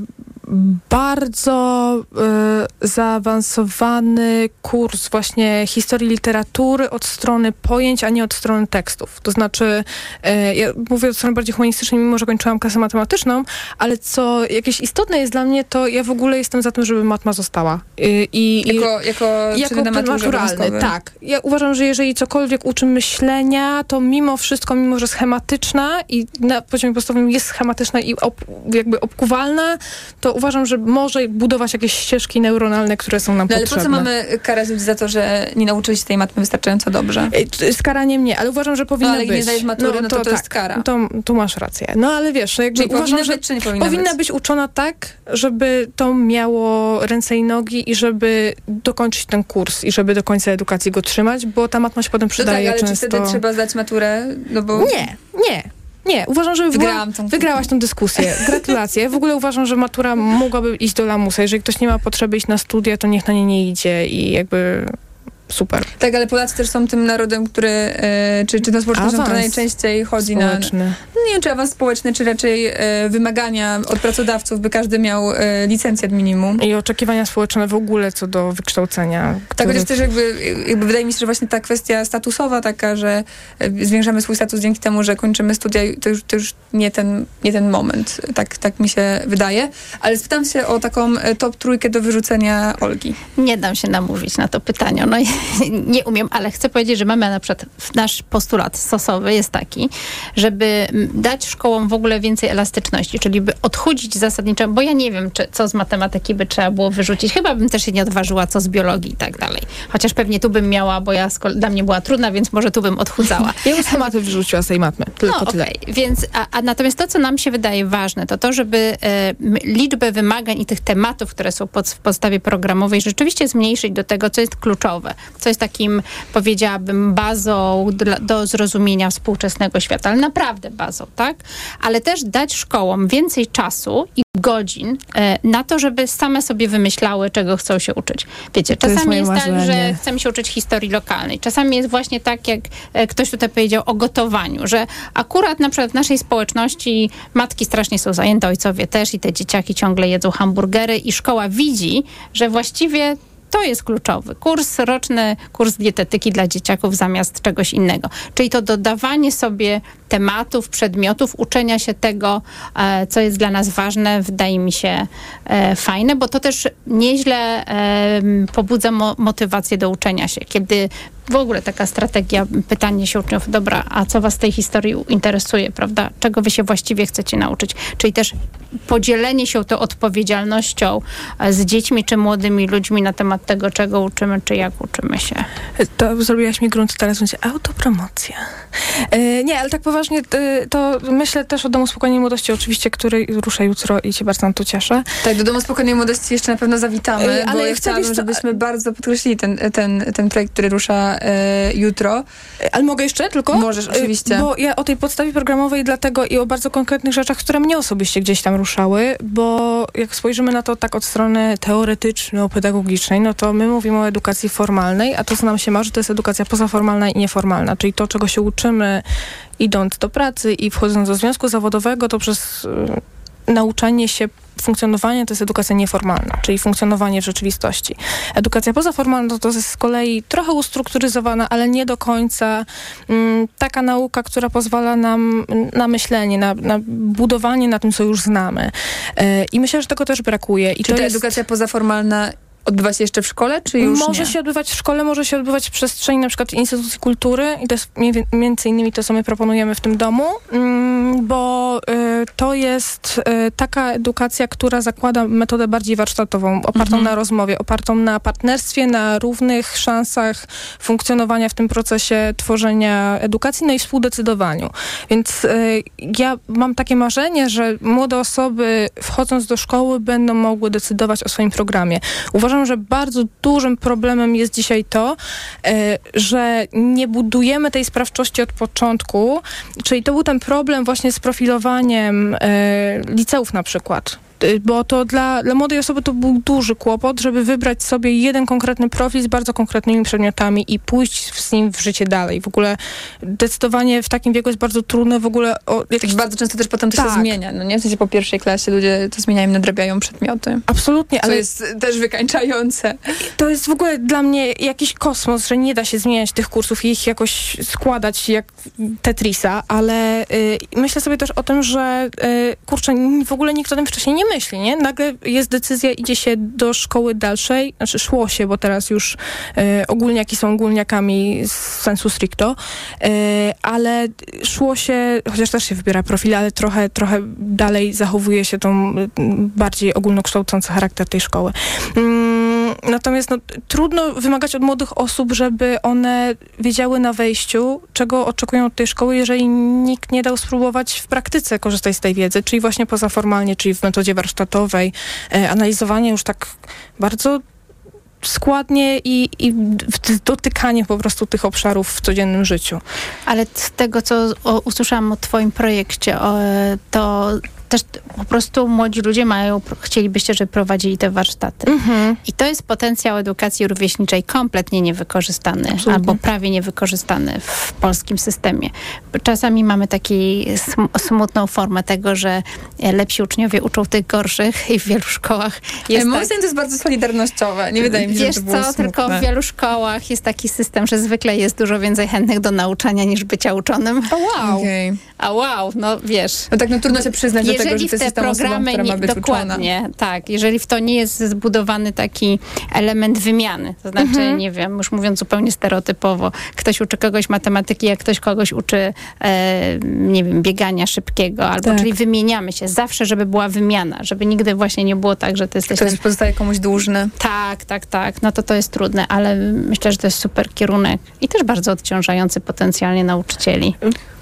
J: bardzo e, zaawansowany kurs właśnie historii literatury od strony pojęć, a nie od strony tekstów. To znaczy, e, ja mówię od strony bardziej humanistycznej, mimo że kończyłam klasę matematyczną, ale co jakieś istotne jest dla mnie, to ja w ogóle jestem za tym, żeby matma została. I, i,
I: Jako, jako,
J: jako
I: maturze
J: naturalny, tak. Ja uważam, że jeżeli cokolwiek uczy myślenia, to mimo wszystko, mimo że schematyczna i na poziomie podstawowym jest schematyczna i ob, jakby obkuwalna, to uważam, że może budować jakieś ścieżki neuronalne, które są nam
I: No ale po
J: potrzebne.
I: co mamy karać ludzi za to, że nie nauczyli się tej matmy wystarczająco dobrze?
J: T- Z karaniem nie, ale uważam, że powinna
I: No, ale
J: być.
I: nie zdajesz matury, no to to jest kara.
J: To, to masz rację. No ale wiesz, jakby
I: Czyli
J: uważam,
I: powinna
J: że
I: być, czy nie powinna
J: powinna
I: być?
J: być uczona tak, żeby to miało ręce i nogi i żeby dokończyć ten kurs i żeby do końca edukacji go trzymać, bo ta matma się potem
I: No tak,
J: przydaje
I: ale czy
J: często.
I: wtedy trzeba zdać maturę? No bo...
J: Nie, nie. Nie, uważam, że
I: Wygrałam
J: była,
I: tą-
J: wygrałaś tą dyskusję. Gratulacje. W ogóle uważam, że matura mogłaby iść do lamusa. Jeżeli ktoś nie ma potrzeby iść na studia, to niech na nie nie idzie i jakby super.
I: Tak, ale Polacy też są tym narodem, który, e, czy, czy tą społecznością, która
J: Awans
I: najczęściej chodzi na...
J: społeczny.
I: No nie wiem, czy awans społeczny, czy raczej e, wymagania od pracodawców, by każdy miał e, licencjat minimum.
J: I oczekiwania społeczne w ogóle co do wykształcenia.
I: Tak,
J: których-
I: chociaż też jakby, jakby wydaje mi się, że właśnie ta kwestia statusowa taka, że e, zwiększamy swój status dzięki temu, że kończymy studia, to już, to już nie, ten, nie ten moment. Tak, tak mi się wydaje. Ale spytam się o taką top trójkę do wyrzucenia Olgi.
K: Nie dam się namówić na to pytanie. No, i nie umiem, ale chcę powiedzieć, że mamy na przykład nasz postulat stosowy jest taki, żeby dać szkołom w ogóle więcej elastyczności, czyli by odchudzić zasadniczo, bo ja nie wiem, czy, co z matematyki by trzeba było wyrzucić. Chyba bym też się nie odważyła, co z biologii i tak dalej. Chociaż pewnie tu bym miała, bo ja dla mnie była trudna, więc może tu bym odchudzała.
J: Ja z matmy wyrzuciła z tej matmy. Tylko
K: no,
J: tyle.
K: okej. Więc, a, a natomiast to, co nam się wydaje ważne, to to, żeby e, liczbę wymagań i tych tematów, które są pod, w podstawie programowej, rzeczywiście zmniejszyć do tego, co jest kluczowe, co jest takim, powiedziałabym, bazą dla, do zrozumienia współczesnego świata, ale naprawdę bazą, tak? Ale też dać szkołom więcej czasu i godzin e, na to, żeby same sobie wymyślały, czego chcą się uczyć. Wiecie,
J: To jest
K: czasami
J: moje
K: jest, tak, że chcemy się uczyć historii lokalnej. Czasami jest właśnie tak, jak e, ktoś tutaj powiedział o gotowaniu, że akurat na przykład w naszej społeczności matki strasznie są zajęte, ojcowie też i te dzieciaki ciągle jedzą hamburgery i szkoła widzi, że właściwie to jest kluczowy. Kurs roczny, kurs dietetyki dla dzieciaków zamiast czegoś innego. Czyli to dodawanie sobie tematów, przedmiotów, uczenia się tego, e, co jest dla nas ważne, wydaje mi się e, fajne, bo to też nieźle pobudza mo- motywację do uczenia się. Kiedy w ogóle taka strategia, pytanie się uczniów, dobra, a co was z tej historii interesuje, prawda? Czego wy się właściwie chcecie nauczyć? Czyli też podzielenie się tą odpowiedzialnością e, z dziećmi czy młodymi ludźmi na temat tego, czego uczymy, czy jak uczymy się.
J: To zrobiłaś mi grunt, teraz będzie autopromocja. E, nie, ale tak poważnie, e, to myślę też o Domu Spokojnej Młodości, oczywiście, który rusza jutro i się bardzo na to cieszę.
I: Tak, do Domu Spokojnej Młodości jeszcze na pewno zawitamy,
J: Ej, ale
I: bo ja
J: chcę,
I: chciałabym, żebyśmy bardzo podkreślili ten, ten, ten projekt, który rusza e, jutro.
J: Ale mogę jeszcze tylko?
I: Możesz, oczywiście.
J: Y, Bo ja o tej podstawie programowej dlatego i o bardzo konkretnych rzeczach, które mnie osobiście gdzieś tam ruszały, bo jak spojrzymy na to tak od strony teoretyczno-pedagogicznej, no to my mówimy o edukacji formalnej, a to, co nam się marzy, to jest edukacja pozaformalna i nieformalna, czyli to, czego się uczymy idąc do pracy i wchodząc do związku zawodowego, to przez y, nauczanie się funkcjonowania to jest edukacja nieformalna, czyli funkcjonowanie w rzeczywistości. Edukacja pozaformalna to jest z kolei trochę ustrukturyzowana, ale nie do końca mm, taka nauka, która pozwala nam na myślenie, na, na budowanie na tym, co już znamy. E, I myślę, że tego też brakuje. I
I: Czy
J: to
I: ta
J: jest...
I: edukacja pozaformalna odbywa się jeszcze w szkole, czy już
J: może
I: nie?
J: się odbywać w szkole, może się odbywać w przestrzeni na przykład instytucji kultury i to jest między innymi to, co my proponujemy w tym domu, mm, bo y, to jest y, taka edukacja, która zakłada metodę bardziej warsztatową, opartą
I: Mhm.
J: na rozmowie, opartą na partnerstwie, na równych szansach funkcjonowania w tym procesie tworzenia edukacji, no i współdecydowaniu. Więc y, ja mam takie marzenie, że młode osoby wchodząc do szkoły będą mogły decydować o swoim programie. Uważam, że bardzo dużym problemem jest dzisiaj to, e, że nie budujemy tej sprawczości od początku, czyli to był ten problem właśnie z profilowaniem e, liceów na przykład. E, Bo to dla, dla młodej osoby to był duży kłopot, żeby wybrać sobie jeden konkretny profil z bardzo konkretnymi przedmiotami i pójść z nim w życie dalej. W ogóle decydowanie w takim wieku jest bardzo trudne w ogóle o jakieś...
I: Bardzo często też potem to się
J: Tak.
I: zmienia. No nie w sensie po pierwszej klasie ludzie to zmieniają, nadrabiają przedmioty.
J: Absolutnie, ale
I: jest też wykańczające.
J: To jest w ogóle dla mnie jakiś kosmos, że nie da się zmieniać tych kursów i ich jakoś składać jak Tetrisa, ale y, myślę sobie też o tym, że y, kurczę, w ogóle nikt o tym wcześniej nie myśli, nie? Nagle jest decyzja, idzie się do szkoły dalszej, znaczy szło się, bo teraz już y, ogólniaki są ogólniakami z sensu stricto, y, ale szło się, chociaż też się wybiera profile, ale trochę, trochę dalej zachowuje się tą bardziej ogólnokształcący charakter tej szkoły. Mm, Natomiast no, trudno wymagać od młodych osób, żeby one wiedziały na wejściu, czego oczekują od tej szkoły, jeżeli nikt nie dał spróbować w praktyce korzystać z tej wiedzy, czyli właśnie pozaformalnie, czyli w metodzie warsztatowej, e, analizowanie już tak bardzo składnie i, i dotykanie po prostu tych obszarów w codziennym życiu.
K: Ale z tego, co usłyszałam o twoim projekcie, o, to też po prostu młodzi ludzie mają, chcielibyście, żeby prowadzili te warsztaty.
J: Mhm.
K: I to jest potencjał edukacji rówieśniczej kompletnie niewykorzystany,
J: Absolutnie.
K: albo prawie niewykorzystany w polskim systemie. Czasami mamy taką sm- smutną formę tego, że e, lepsi uczniowie uczą tych gorszych i w wielu szkołach
I: Jest
K: jest
I: moim
K: tak,
I: to jest bardzo solidarnościowe. Nie wydaje mi się,
K: Wiesz
I: że to było
K: co, tylko
I: smutne.
K: w wielu szkołach jest taki system, że zwykle jest dużo więcej chętnych do nauczania niż bycia uczonym.
I: O wow. Okay.
K: A wow, no wiesz.
I: No tak, no trudno się przyznać do tego, że
K: Jeżeli
I: to
K: w te
I: jest osoba,
K: programy nie,
I: być uczona.
K: dokładnie, tak, jeżeli w to nie jest zbudowany taki element wymiany, to znaczy,
I: Mhm.
K: nie wiem, już mówiąc zupełnie stereotypowo, ktoś uczy kogoś matematyki, jak ktoś kogoś uczy, e, nie wiem, biegania szybkiego, albo
I: Tak.
K: czyli wymieniamy się, zawsze, żeby była wymiana, żeby nigdy właśnie nie było tak, że ty jesteś
I: Ktoś
K: ten
I: pozostaje komuś dłużny.
K: tak, tak, tak. No to to jest trudne, ale myślę, że to jest super kierunek i też bardzo odciążający potencjalnie nauczycieli.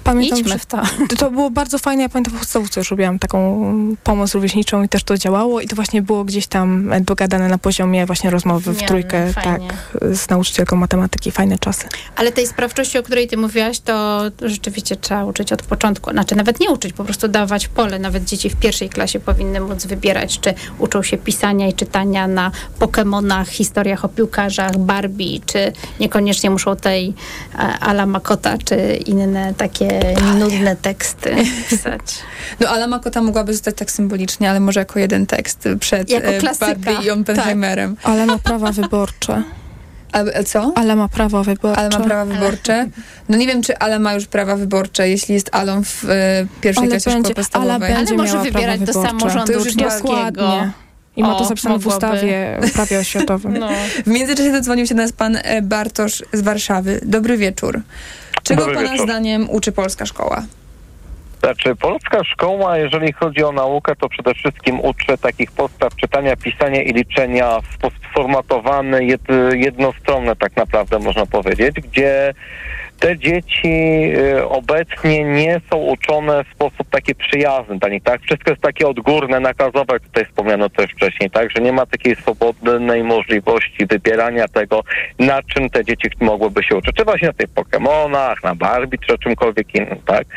J: Pamiętam,
K: Idźmy w to.
J: To było bardzo fajne. Ja pamiętam w podstawówce już robiłam taką pomoc rówieśniczą i też to działało i to właśnie było gdzieś tam dogadane na poziomie właśnie rozmowy w trójkę,
K: fajnie.
J: tak, z nauczycielką matematyki. Fajne czasy.
K: Ale tej sprawczości, o której ty mówiłaś, to rzeczywiście trzeba uczyć od początku. Znaczy nawet nie uczyć, po prostu dawać pole. Nawet dzieci w pierwszej klasie powinny móc wybierać, czy uczą się pisania i czytania na Pokemonach, historiach o piłkarzach, Barbie, czy niekoniecznie muszą tej e, Ala Makota, czy inne takie nudne teksty pisać.
I: No Ala Makota mogłaby zostać tak symbolicznie, ale może jako jeden tekst przed
K: Jako
I: e,
K: klasyka.
I: Barbie i Oppenheimerem.
J: Ale ma prawa wyborcze.
I: A, co?
J: Ale ma prawa wyborcze.
I: Ale ma prawa wyborcze. No nie wiem, czy Ala ma już prawa wyborcze, jeśli jest Alą w e, pierwszej
J: Ale
I: klasie
J: będzie-
I: szkoły podstawowej.
J: Ale będzie
K: Ale może wybierać do samorządu
I: To już jest
K: uczniowskiego.
J: I ma to zapisane w ustawie prawie oświatowym.
K: No.
I: W międzyczasie zadzwonił się do nas pan e, Bartosz z Warszawy. Dobry wieczór. Czego
N: Dobry
I: pana
N: wieczór.
I: zdaniem uczy polska szkoła?
N: Znaczy, polska szkoła, jeżeli chodzi o naukę, to przede wszystkim uczy takich podstaw czytania, pisania i liczenia w sposób sformatowany, jed, jednostronny tak naprawdę można powiedzieć, gdzie te dzieci y, obecnie nie są uczone w sposób taki przyjazny dla nich, tak? Wszystko jest takie odgórne, nakazowe, jak tutaj wspomniano też wcześniej, tak? Że nie ma takiej swobodnej możliwości wybierania tego, na czym te dzieci mogłyby się uczyć. Czy właśnie na tych Pokemonach, na Barbie, czy czymkolwiek innym, tak?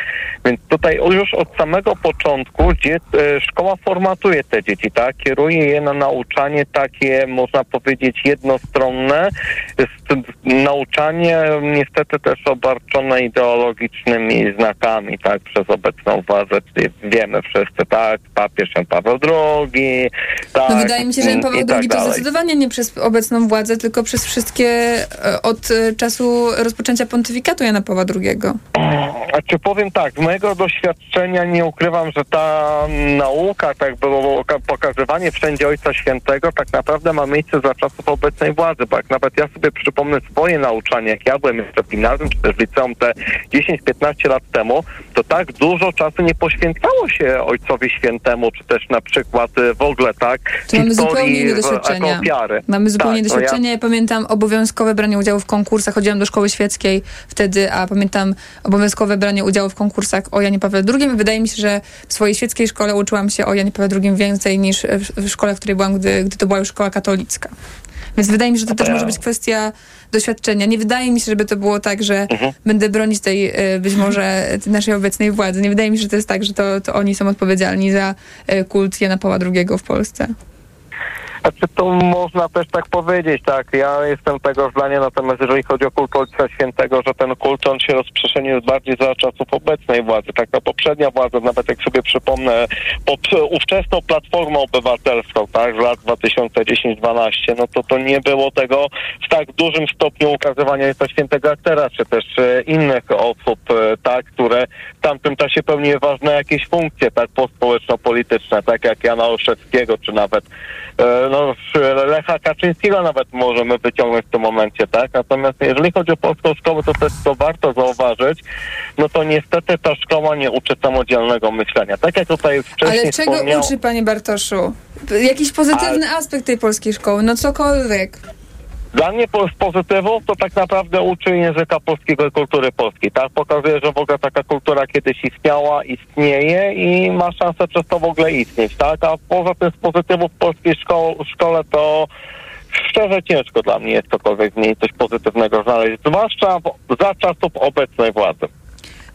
N: Więc tutaj już od samego początku e, szkoła formatuje te dzieci, tak? Kieruje je na nauczanie takie, można powiedzieć, jednostronne. Jest nauczanie niestety też obarczone ideologicznymi znakami, tak? Przez obecną władzę. Czyli Wiemy wszyscy, tak? Papież Jan Paweł II, tak?
I: No wydaje mi się, że Jan Paweł
N: i tak
I: II to
N: dalej.
I: zdecydowanie nie przez obecną władzę, tylko przez wszystkie e, od e, czasu rozpoczęcia pontyfikatu Jana Pawła II.
N: A czy powiem tak, z mojego doświadczenia nie ukrywam, że ta nauka, tak było oka- pokazywanie wszędzie Ojca Świętego, tak naprawdę ma miejsce za czasów obecnej władzy, bo jak nawet ja sobie przypomnę swoje nauczanie, jak ja byłem jeszcze gimnazjum, w liceum te 10-15 lat temu, to tak dużo czasu nie poświęcało się Ojcowi Świętemu, czy też na przykład y, w ogóle tak
I: To mamy zupełnie inne doświadczenia.
N: ofiary.
I: Mamy zupełnie
N: Tak, no ja-
I: pamiętam obowiązkowe branie udziału w konkursach. Chodziłam do szkoły świeckiej wtedy, a pamiętam obowiązkowe branie udziału w konkursach o Janie Pawle II. Wydaje mi się, że w swojej świeckiej szkole uczyłam się o Janie Pawle II więcej niż w, w szkole, w której byłam, gdy, gdy to była już szkoła katolicka. Więc wydaje mi się, że to też może być kwestia doświadczenia. Nie wydaje mi się, żeby to było tak, że
N: Mhm.
I: będę bronić tej e, być może tej naszej obecnej władzy. Nie wydaje mi się, że to jest tak, że to, to oni są odpowiedzialni za e, kult Jana Pawła II w Polsce.
N: Znaczy to można też tak powiedzieć, tak. Ja jestem tego zdania, natomiast jeżeli chodzi o kult Ojca Świętego, że ten kult on się rozprzestrzenił bardziej za czasów obecnej władzy. Tak, ta poprzednia władza, nawet jak sobie przypomnę, pod ówczesną Platformą Obywatelską, tak, z lat 2010-12, no to to nie było tego w tak dużym stopniu ukazywania Ojca Świętego jak teraz, czy też e, innych osób, e, tak, które w tamtym czasie pełniły ważne jakieś funkcje, tak, pospołeczno-polityczne, tak jak Jana Olszewskiego, czy nawet e, no, Lecha Kaczyńskiego nawet możemy wyciągnąć w tym momencie, tak? Natomiast jeżeli chodzi o polską szkołę, to też to warto zauważyć, no to niestety ta szkoła nie uczy samodzielnego myślenia. Tak jak tutaj wcześniej
I: Ale czego
N: wspomniał...
I: uczy, panie Bartoszu? Jakiś pozytywny aspekt tej polskiej szkoły, no cokolwiek.
N: Dla mnie pozytywów to tak naprawdę uczy języka polskiego i kultury polskiej, tak? Pokazuje, że w ogóle taka kultura kiedyś istniała, istnieje i ma szansę przez to w ogóle istnieć, tak? A poza tym z pozytywów w polskiej szko- szkole to szczerze ciężko dla mnie jest cokolwiek w niej coś pozytywnego znaleźć, zwłaszcza za czasów obecnej władzy.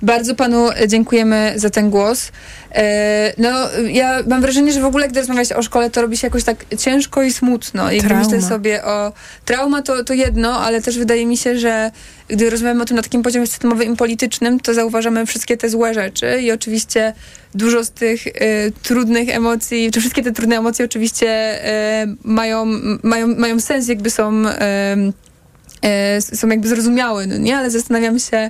I: Bardzo panu dziękujemy za ten głos. E, no, ja mam wrażenie, że w ogóle, gdy rozmawia się o szkole, to robi się jakoś tak ciężko i smutno. I gdy myślę sobie o... Trauma to, to jedno, ale też wydaje mi się, że gdy rozmawiamy o tym na takim poziomie systemowym i politycznym, to zauważamy wszystkie te złe rzeczy i oczywiście dużo z tych e, trudnych emocji, czy wszystkie te trudne emocje oczywiście e, mają, mają, mają sens, jakby są... E, e, są jakby zrozumiałe, no nie? Ale zastanawiam się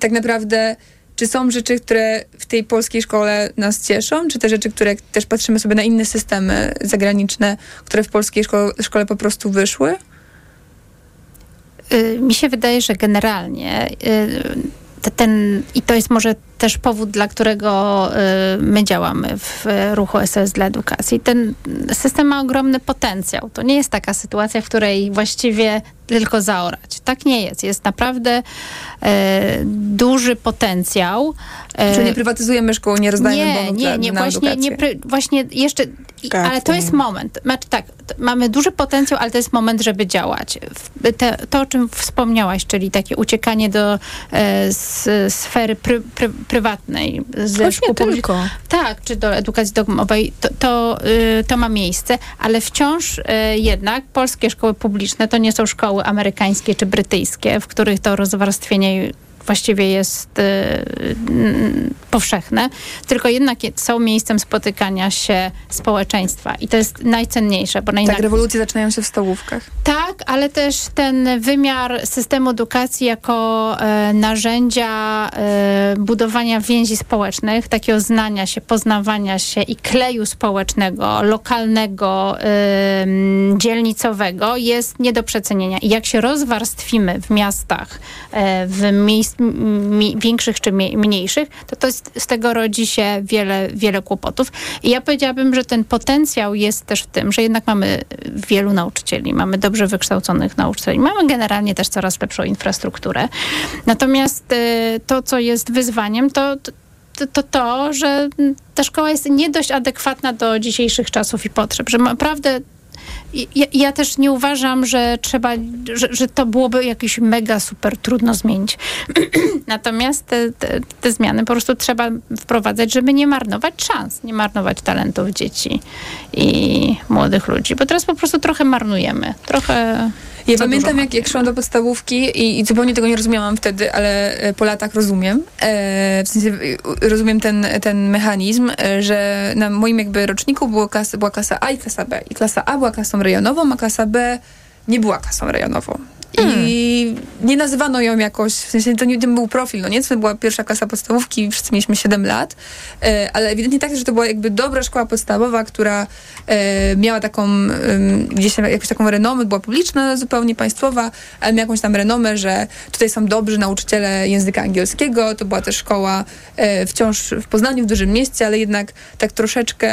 I: tak naprawdę, czy są rzeczy, które w tej polskiej szkole nas cieszą, czy te rzeczy, które też patrzymy sobie na inne systemy zagraniczne, które w polskiej szkole, szkole po prostu wyszły?
K: Y, Mi się wydaje, że generalnie y, te- ten, i to jest może też powód, dla którego y, my działamy w y, ruchu SOS dla edukacji. Ten system ma ogromny potencjał. To nie jest taka sytuacja, w której właściwie tylko zaorać. Tak nie jest. Jest naprawdę y, duży potencjał. Y,
I: Czy nie prywatyzujemy szkół, nie rozdajemy
K: nie,
I: bonów
K: nie, nie,
I: na
K: właśnie,
I: edukację?
K: nie, pry- właśnie jeszcze, i-
J: Tak,
K: ale to jest moment, znaczy tak, mamy duży potencjał, ale to jest moment, żeby działać. Te, to, o czym wspomniałaś, czyli takie uciekanie do e, s, sfery pry, pry, prywatnej ze
J: Choć
K: szkół
J: tylko.
K: Tak, czy do edukacji domowej, to, to, y, to ma miejsce, ale wciąż y, jednak polskie szkoły publiczne to nie są szkoły amerykańskie czy brytyjskie, w których to rozwarstwienie właściwie jest y, powszechne, tylko jednak je- są miejscem spotykania się społeczeństwa i to jest najcenniejsze, bo
I: Tak, rewolucje zaczynają się w stołówkach.
K: tak, ale też ten wymiar systemu edukacji jako e, narzędzia e, budowania więzi społecznych, takiego znania się, poznawania się i kleju społecznego, lokalnego, e, dzielnicowego jest nie do przecenienia. I jak się rozwarstwimy w miastach, w miejsc większych czy mniejszych, to, to z tego rodzi się wiele, wiele kłopotów. I ja powiedziałabym, że ten potencjał jest też w tym, że jednak mamy wielu nauczycieli, mamy dobrze wykształconych nauczycieli, mamy generalnie też coraz lepszą infrastrukturę. Natomiast y, to, co jest wyzwaniem, to, to, to to, że ta szkoła jest nie dość adekwatna do dzisiejszych czasów i potrzeb, że naprawdę ja, ja też nie uważam, że trzeba, że, że to byłoby jakieś mega super trudno zmienić. Natomiast te, te, te zmiany po prostu trzeba wprowadzać, żeby nie marnować szans, nie marnować talentów dzieci i młodych ludzi, bo teraz po prostu trochę marnujemy. Trochę.
I: Ja pamiętam,
K: dużo
I: jak, jak szłam do podstawówki i, i zupełnie tego nie rozumiałam wtedy, ale e, po latach rozumiem. E, w sensie e, rozumiem ten, ten mechanizm, e, że na moim jakby roczniku było klas, była klasa A i klasa B. I klasa A była klasą rejonową, a klasa B nie była klasą rejonową. I nie nazywano ją jakoś, w sensie to nie to był profil, no nie? To była pierwsza klasa podstawówki, wszyscy mieliśmy 7 lat, e, ale ewidentnie tak, że to była jakby dobra szkoła podstawowa, która e, miała taką, gdzieś jakąś taką renomę, była publiczna, zupełnie państwowa, ale miała jakąś tam renomę, że tutaj są dobrzy nauczyciele języka angielskiego, to była też szkoła e, wciąż w Poznaniu, w dużym mieście, ale jednak tak troszeczkę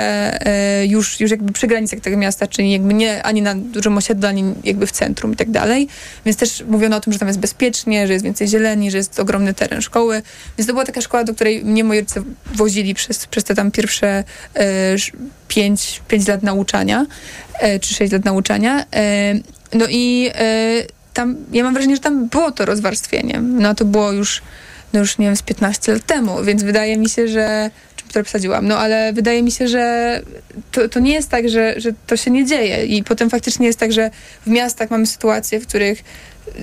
I: e, już, już jakby przy granicach tego miasta, czyli jakby nie ani na dużym osiedlu, ani jakby w centrum i tak dalej. Więc też mówiono o tym, że tam jest bezpiecznie, że jest więcej zieleni, że jest ogromny teren szkoły. Więc to była taka szkoła, do której mnie moi rodzice wozili przez, przez te tam pierwsze e, sz- pięć, pięć lat nauczania, e, czy sześć lat nauczania. E, no i e, tam, ja mam wrażenie, że tam było to rozwarstwienie. No to było już, no już nie wiem, z 15 lat temu, więc wydaje mi się, że które przesadziłam, no ale wydaje mi się, że to, to nie jest tak, że, że to się nie dzieje. I potem faktycznie jest tak, że w miastach mamy sytuacje, w których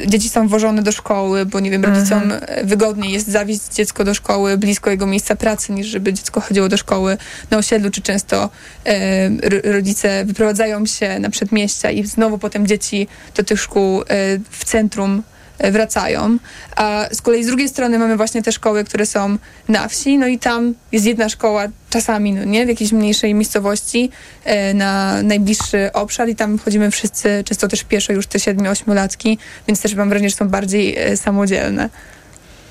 I: dzieci są wożone do szkoły, bo nie wiem, rodzicom wygodniej jest zawieźć dziecko do szkoły blisko jego miejsca pracy, niż żeby dziecko chodziło do szkoły na osiedlu, czy często e, rodzice wyprowadzają się na przedmieścia i znowu potem dzieci do tych szkół e, w centrum wracają. A z kolei z drugiej strony mamy właśnie te szkoły, które są na wsi, no i tam jest jedna szkoła czasami, no nie, w jakiejś mniejszej miejscowości e, na najbliższy obszar i tam chodzimy wszyscy, często też pieszo już te 7-8 latki, więc też mam wrażenie, że są bardziej e, samodzielne.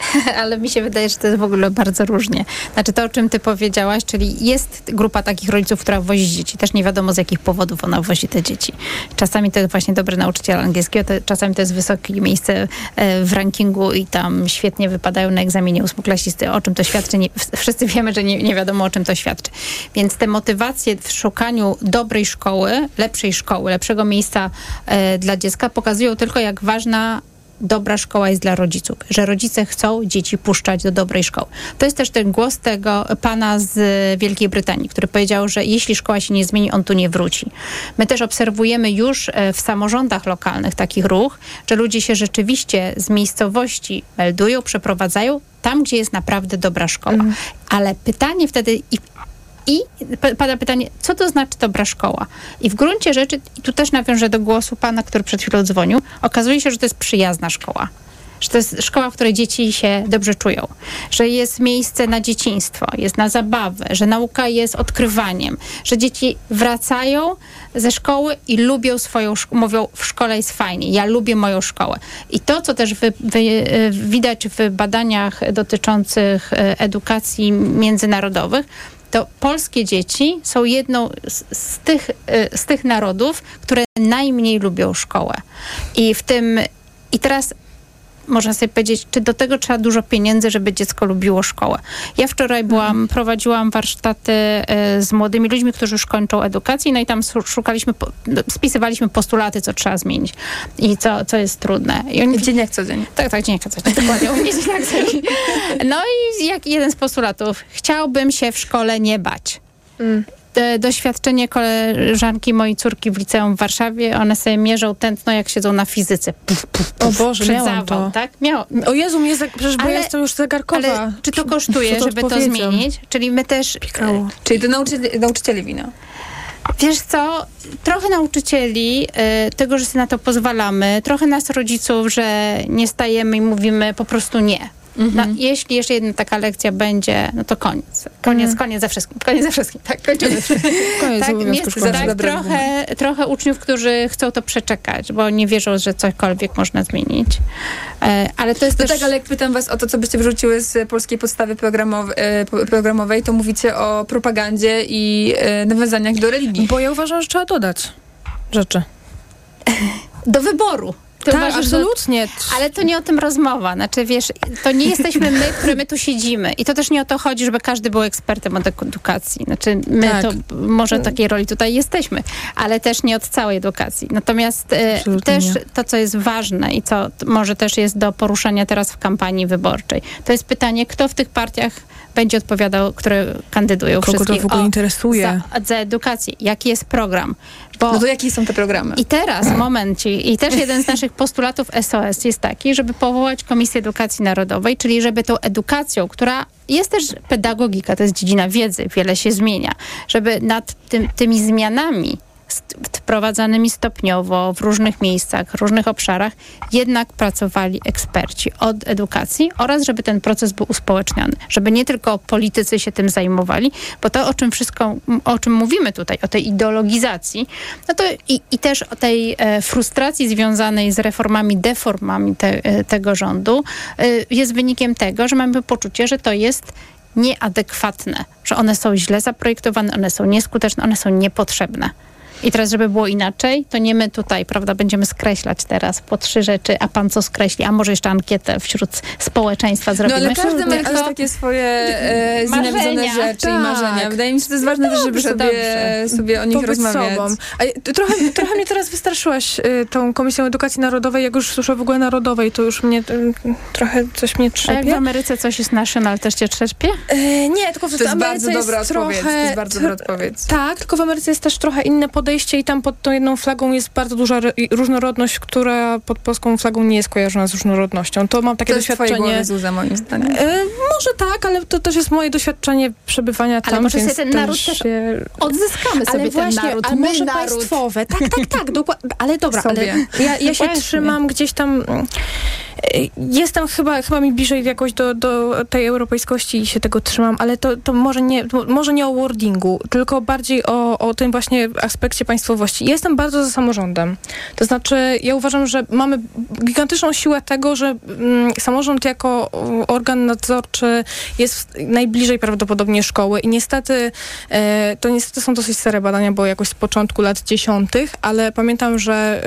K: Ale mi się wydaje, że to jest w ogóle bardzo różnie. Znaczy to, o czym ty powiedziałaś, czyli jest grupa takich rodziców, która wozi dzieci. Też nie wiadomo z jakich powodów ona wozi te dzieci. Czasami to jest właśnie dobry nauczyciel angielskiego, to, czasami to jest wysokie miejsce e, w rankingu i tam świetnie wypadają na egzaminie ósmoklasisty. O czym to świadczy? Nie, wszyscy wiemy, że nie, nie wiadomo, o czym to świadczy. Więc te motywacje w szukaniu dobrej szkoły, lepszej szkoły, lepszego miejsca e, dla dziecka pokazują tylko, jak ważna dobra szkoła jest dla rodziców, że rodzice chcą dzieci puszczać do dobrej szkoły. To jest też ten głos tego pana z Wielkiej Brytanii, który powiedział, że jeśli szkoła się nie zmieni, on tu nie wróci. My też obserwujemy już e, w samorządach lokalnych takich ruch, że ludzie się rzeczywiście z miejscowości meldują, przeprowadzają tam, gdzie jest naprawdę dobra szkoła. Ale pytanie wtedy, i i pa- pada pytanie, co to znaczy dobra szkoła? I w gruncie rzeczy, i tu też nawiążę do głosu pana, który przed chwilą dzwonił, okazuje się, że to jest przyjazna szkoła. Że to jest szkoła, w której dzieci się dobrze czują, że jest miejsce na dzieciństwo, jest na zabawę, że nauka jest odkrywaniem, że dzieci wracają ze szkoły i lubią swoją szkołę, mówią w szkole jest fajnie, ja lubię moją szkołę. I to, co też wy, wy, e, widać w badaniach dotyczących e, edukacji międzynarodowych, to polskie dzieci są jedną z, z, tych, y, z tych narodów, które najmniej lubią szkołę. I w tym, i teraz można sobie powiedzieć, czy do tego trzeba dużo pieniędzy, żeby dziecko lubiło szkołę. Ja wczoraj byłam, prowadziłam warsztaty y, z młodymi ludźmi, którzy już kończą edukację, no i tam szukaliśmy, no, spisywaliśmy postulaty, co trzeba zmienić i co, co jest trudne. I oni,
I: Dzień jak co dzień.
K: tak, tak, dzień jak co dzień, dokładnie, u mnie dzień jak co dzień. No i jak jeden z postulatów, chciałbym się w szkole nie bać. E, Doświadczenie koleżanki mojej córki w liceum w Warszawie, one sobie mierzą tętno, jak siedzą na fizyce. Puf, puf,
J: O
K: puf,
J: Boże,
K: przed
J: miałam
K: zawał,
J: to.
K: tak? Miał.
J: O Jezu, mnie za, przecież bo
K: Ale-
J: ja jestem już zegarkowa.
K: Ale czy to kosztuje,
J: to
K: żeby to zmienić? Czyli my też...
J: Pikało.
I: Czyli to nauczycieli, nauczycieli wina.
K: Wiesz co, trochę nauczycieli y, tego, że sobie na to pozwalamy, trochę nas rodziców, że nie stajemy i mówimy po prostu nie. No, jeśli jeszcze jedna taka lekcja będzie, no to koniec. Koniec, koniec ze wszystkim. Koniec ze wszystkim. Tak, kończymy.
J: Koniec
K: tak, jest
J: szkolnego.
K: tak, trochę, trochę uczniów, którzy chcą to przeczekać, bo nie wierzą, że cokolwiek można zmienić. E, ale to jest
I: No
K: też...
I: tak, ale jak pytam was o to, co byście wyrzuciły z polskiej podstawy e, programowej, to mówicie o propagandzie i e, nawiązaniach do religii.
J: Bo ja uważam, że trzeba dodać rzeczy.
K: Do wyboru. Ty
J: tak,
K: uważasz, że-
J: absolutnie.
K: Ale to nie o tym rozmowa. Znaczy, wiesz, to nie jesteśmy my, które my tu siedzimy. I to też nie o to chodzi, żeby każdy był ekspertem od edukacji. Znaczy, my
J: Tak.
K: to może takiej roli tutaj jesteśmy, ale też nie od całej edukacji. Natomiast e,
J: Absolutnie
K: też to, co jest ważne i co może też jest do poruszenia teraz w kampanii wyborczej, to jest pytanie, kto w tych partiach będzie odpowiadał, które kandydują
J: Kogo to
K: wszystkich
J: w ogóle interesuje?
K: Za, za edukację. Jaki jest program? Bo
I: No to jakie są te programy?
K: i teraz, momencik, i też jeden z naszych postulatów SOS jest taki, żeby powołać Komisję Edukacji Narodowej, czyli żeby tą edukacją, która jest też pedagogika, to jest dziedzina wiedzy, wiele się zmienia, żeby nad tym, tymi zmianami wprowadzanymi stopniowo w różnych miejscach, w różnych obszarach, jednak pracowali eksperci od edukacji oraz żeby ten proces był uspołeczniony, żeby nie tylko politycy się tym zajmowali, bo to o czym wszystko, o czym mówimy tutaj, o tej ideologizacji, no to i, i też o tej e, frustracji związanej z reformami, deformami te, e, tego rządu e, jest wynikiem tego, że mamy poczucie, że to jest nieadekwatne, że one są źle zaprojektowane, one są nieskuteczne, one są niepotrzebne. I teraz, żeby było inaczej, to nie my tutaj, prawda, będziemy skreślać teraz po trzy rzeczy, a pan co skreśli, a może jeszcze ankietę wśród społeczeństwa
I: No
K: zrobimy.
I: ale każdy ma jakieś takie swoje e, znienawidzone rzeczy i
J: Tak.
I: marzenia. Wydaje mi się, że to jest ważne też, żeby
J: Dobrze,
I: sobie,
J: dobrze.
I: sobie o nich
J: Pobyć
I: rozmawiać.
J: sobą. A trochę, trochę mnie teraz wystraszyłaś y, tą Komisją Edukacji Narodowej. Jak już słyszę w ogóle narodowej, to już mnie y, trochę coś mnie
K: A jak w
J: trzepie.
K: Ameryce coś jest national, też cię trzepie?
J: E, nie, tylko w
I: To jest
J: Ameryce
I: bardzo dobra
J: jest
I: odpowiedź.
J: trochę...
I: To jest bardzo dobra odpowiedź.
J: Tak, tylko w Ameryce jest też trochę inne podejście i tam pod tą jedną flagą jest bardzo duża różnorodność, która pod polską flagą nie jest kojarzona z różnorodnością. To mam takie
I: To jest
J: doświadczenie.
I: głowy Zuza, moim zdaniem.
J: E, może tak, ale to też jest moje doświadczenie przebywania
K: Ale
J: tam,
K: może
J: więc
K: sobie ten naród też
J: się...
K: Odzyskamy sobie
J: Ale właśnie,
K: ten naród.
J: ale może
K: naród.
J: państwowe. Tak, tak, tak, dokładnie. Ale dobra, ale
I: Sobie.
J: ja, ja się trzymam gdzieś tam... Jestem chyba, chyba mi bliżej jakoś do, do tej europejskości i się tego trzymam, ale to, to może, nie, może nie o wordingu, tylko bardziej o, o tym właśnie aspekcie państwowości. Jestem bardzo za samorządem. To znaczy, ja uważam, że mamy gigantyczną siłę tego, że mm, samorząd jako organ nadzorczy jest najbliżej prawdopodobnie szkoły i niestety e, to niestety są dosyć stare badania, bo jakoś z początku lat dziesiątych, ale pamiętam, że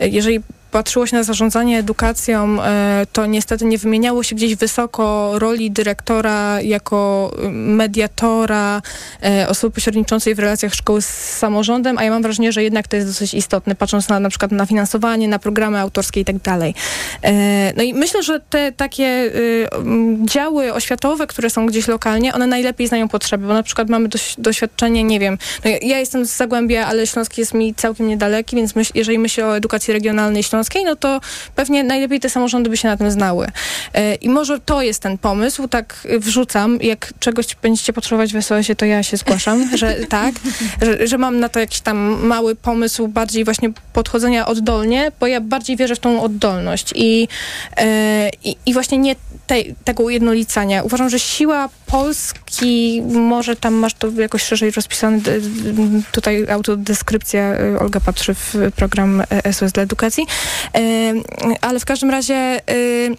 J: e, jeżeli patrzyło się na zarządzanie edukacją, e, to niestety nie wymieniało się gdzieś wysoko roli dyrektora jako y, mediatora, e, osoby pośredniczącej w relacjach szkoły z samorządem, a ja mam wrażenie, że jednak to jest dosyć istotne, patrząc na na przykład na finansowanie, na programy autorskie i tak dalej. E, No i myślę, że te takie y, działy oświatowe, które są gdzieś lokalnie, one najlepiej znają potrzeby, bo na przykład mamy doś, doświadczenie, nie wiem, no ja, ja jestem z Zagłębia, ale Śląski jest mi całkiem niedaleki, więc myśl, jeżeli myślę o edukacji regionalnej śląskiej, no to pewnie najlepiej te samorządy by się na tym znały. E, I może to jest ten pomysł, tak wrzucam, jak czegoś będziecie potrzebować w SOS-ie, to ja się zgłaszam, że tak, że, że mam na to jakiś tam mały pomysł bardziej właśnie podchodzenia oddolnie, bo ja bardziej wierzę w tą oddolność i, e, i, i właśnie nie tego ujednolicania. Uważam, że siła Polski, może tam masz to jakoś szerzej rozpisane, tutaj autodeskrypcja, y, Olga patrzy w program e, SOS dla edukacji, E, ale w każdym razie y,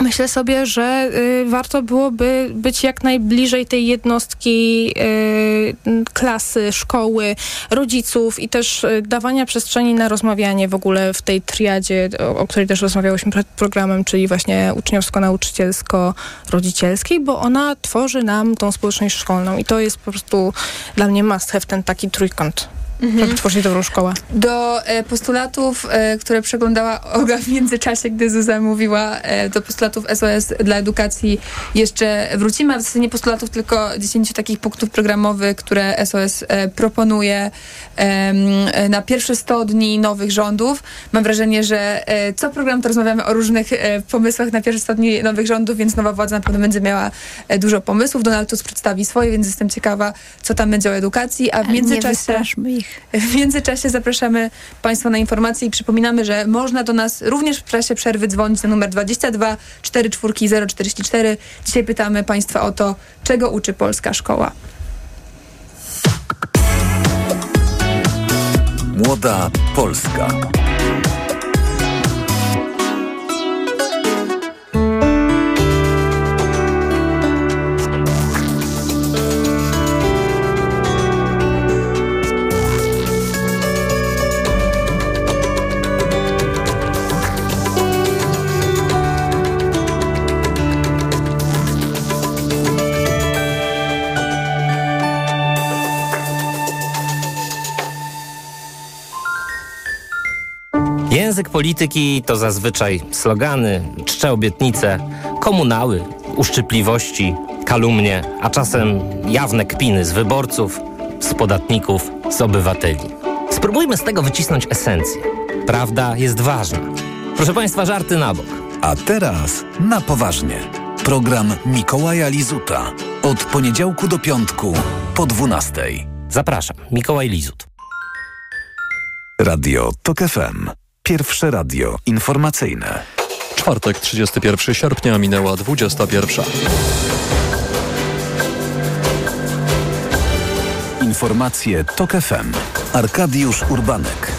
J: Myślę sobie, że y, warto byłoby być jak najbliżej tej jednostki y, klasy, szkoły, rodziców i też dawania przestrzeni na rozmawianie w ogóle w tej triadzie, o, o której też rozmawiałyśmy przed programem, czyli właśnie uczniowsko-nauczycielsko-rodzicielskiej, bo ona tworzy nam tą społeczność szkolną i to jest po prostu dla mnie must have, ten taki trójkąt, żeby tworzyć dobrą szkołę.
I: Do e, postulatów, e, które przeglądała Olga w międzyczasie, gdy Zuza mówiła, e, do postulatów SOS dla edukacji jeszcze wrócimy, a w zasadzie nie postulatów, tylko 10 takich punktów programowych, które SOS e, proponuje e, na pierwsze 100 dni nowych rządów. Mam wrażenie, że e, co program to rozmawiamy o różnych e, pomysłach na pierwsze 100 dni nowych rządów, więc nowa władza na pewno będzie miała e, dużo pomysłów. Donald Tusk przedstawi swoje, więc jestem ciekawa, co tam będzie o edukacji, a w
K: nie
I: międzyczasie...
K: wystraszmy ich.
I: W międzyczasie zapraszamy Państwa na informacje i przypominamy, że można do nas również w czasie przerwy dzwonić na numer 22 44 044. Dzisiaj pytamy Państwa o to, czego uczy polska szkoła.
D: Młoda Polska.
O: Język polityki to zazwyczaj slogany, czcze obietnice, komunały, uszczypliwości, kalumnie, a czasem jawne kpiny z wyborców, z podatników, z obywateli. Spróbujmy z tego wycisnąć esencję. Prawda jest ważna. Proszę Państwa, żarty na bok.
D: A teraz na poważnie. Program Mikołaja Lizuta. Od poniedziałku do piątku po 12.
O: Zapraszam, Mikołaj Lizut.
D: Radio TOK FM. Pierwsze radio informacyjne.
C: Czwartek, 31 sierpnia, minęła 21.
D: Informacje TOK FM. Arkadiusz Urbanek.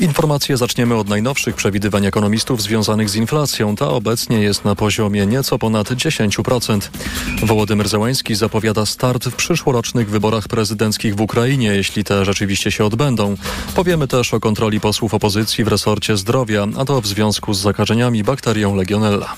C: Informacje zaczniemy od najnowszych przewidywań ekonomistów związanych z inflacją. Ta obecnie jest na poziomie nieco ponad 10%. Wołodymyr Zełański zapowiada start w przyszłorocznych wyborach prezydenckich w Ukrainie, jeśli te rzeczywiście się odbędą. Powiemy też o kontroli posłów opozycji w resorcie zdrowia, a to w związku z zakażeniami bakterią Legionella.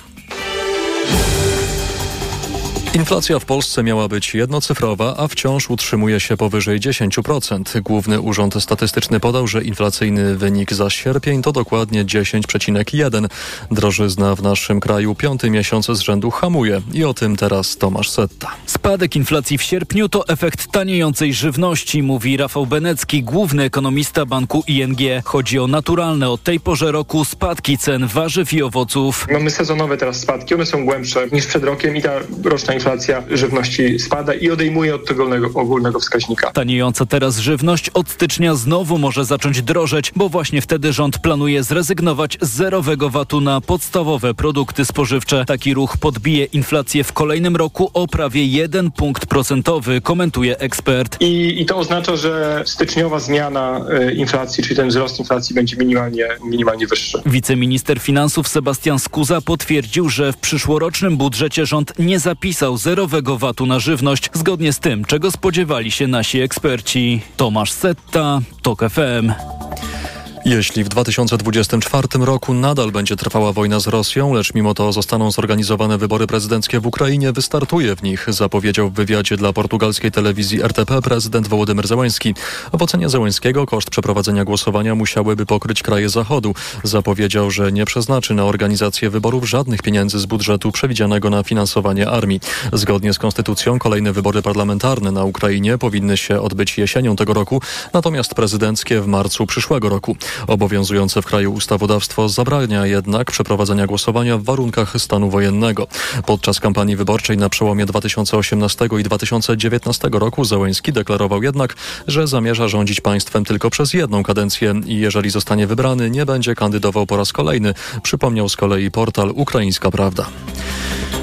C: Inflacja w Polsce miała być jednocyfrowa, a wciąż utrzymuje się powyżej 10%. Główny Urząd Statystyczny podał, że inflacyjny wynik za sierpień to dokładnie 10,1. Drożyzna w naszym kraju piąty miesiąc z rzędu hamuje. I o tym teraz Tomasz Setta.
P: Spadek inflacji w sierpniu to efekt taniejącej żywności, mówi Rafał Benecki, główny ekonomista banku ING. Chodzi o naturalne od tej porze roku spadki cen warzyw i owoców.
Q: Mamy sezonowe teraz spadki, one są głębsze niż przed rokiem i ta roczna inflacja żywności spada i odejmuje od tego ogólnego, wskaźnika.
P: Taniejąca teraz żywność od stycznia znowu może zacząć drożeć, bo właśnie wtedy rząd planuje zrezygnować z zerowego VAT-u na podstawowe produkty spożywcze. Taki ruch podbije inflację w kolejnym roku o prawie 1 punkt procentowy, komentuje ekspert.
Q: I, I to oznacza, że styczniowa zmiana y, inflacji, czyli ten wzrost inflacji będzie minimalnie, minimalnie wyższy.
P: Wiceminister finansów Sebastian Skuza potwierdził, że w przyszłorocznym budżecie rząd nie zapisał zerowego VAT-u na żywność, zgodnie z tym, czego spodziewali się nasi eksperci. Tomasz Setta, TOK FM.
C: Jeśli w 2024 roku nadal będzie trwała wojna z Rosją, lecz mimo to zostaną zorganizowane wybory prezydenckie w Ukrainie, wystartuje w nich, zapowiedział w wywiadzie dla portugalskiej telewizji RTP prezydent Wołodymyr Zełański. W ocenie Zełańskiego koszt przeprowadzenia głosowania musiałyby pokryć kraje Zachodu. Zapowiedział, że nie przeznaczy na organizację wyborów żadnych pieniędzy z budżetu przewidzianego na finansowanie armii. Zgodnie z konstytucją kolejne wybory parlamentarne na Ukrainie powinny się odbyć jesienią tego roku, natomiast prezydenckie w marcu przyszłego roku. Obowiązujące w kraju ustawodawstwo zabrania jednak przeprowadzenia głosowania w warunkach stanu wojennego. Podczas kampanii wyborczej na przełomie 2018 i 2019 roku Zełenski deklarował jednak, że zamierza rządzić państwem tylko przez jedną kadencję i jeżeli zostanie wybrany, nie będzie kandydował po raz kolejny, przypomniał z kolei portal Ukraińska Prawda.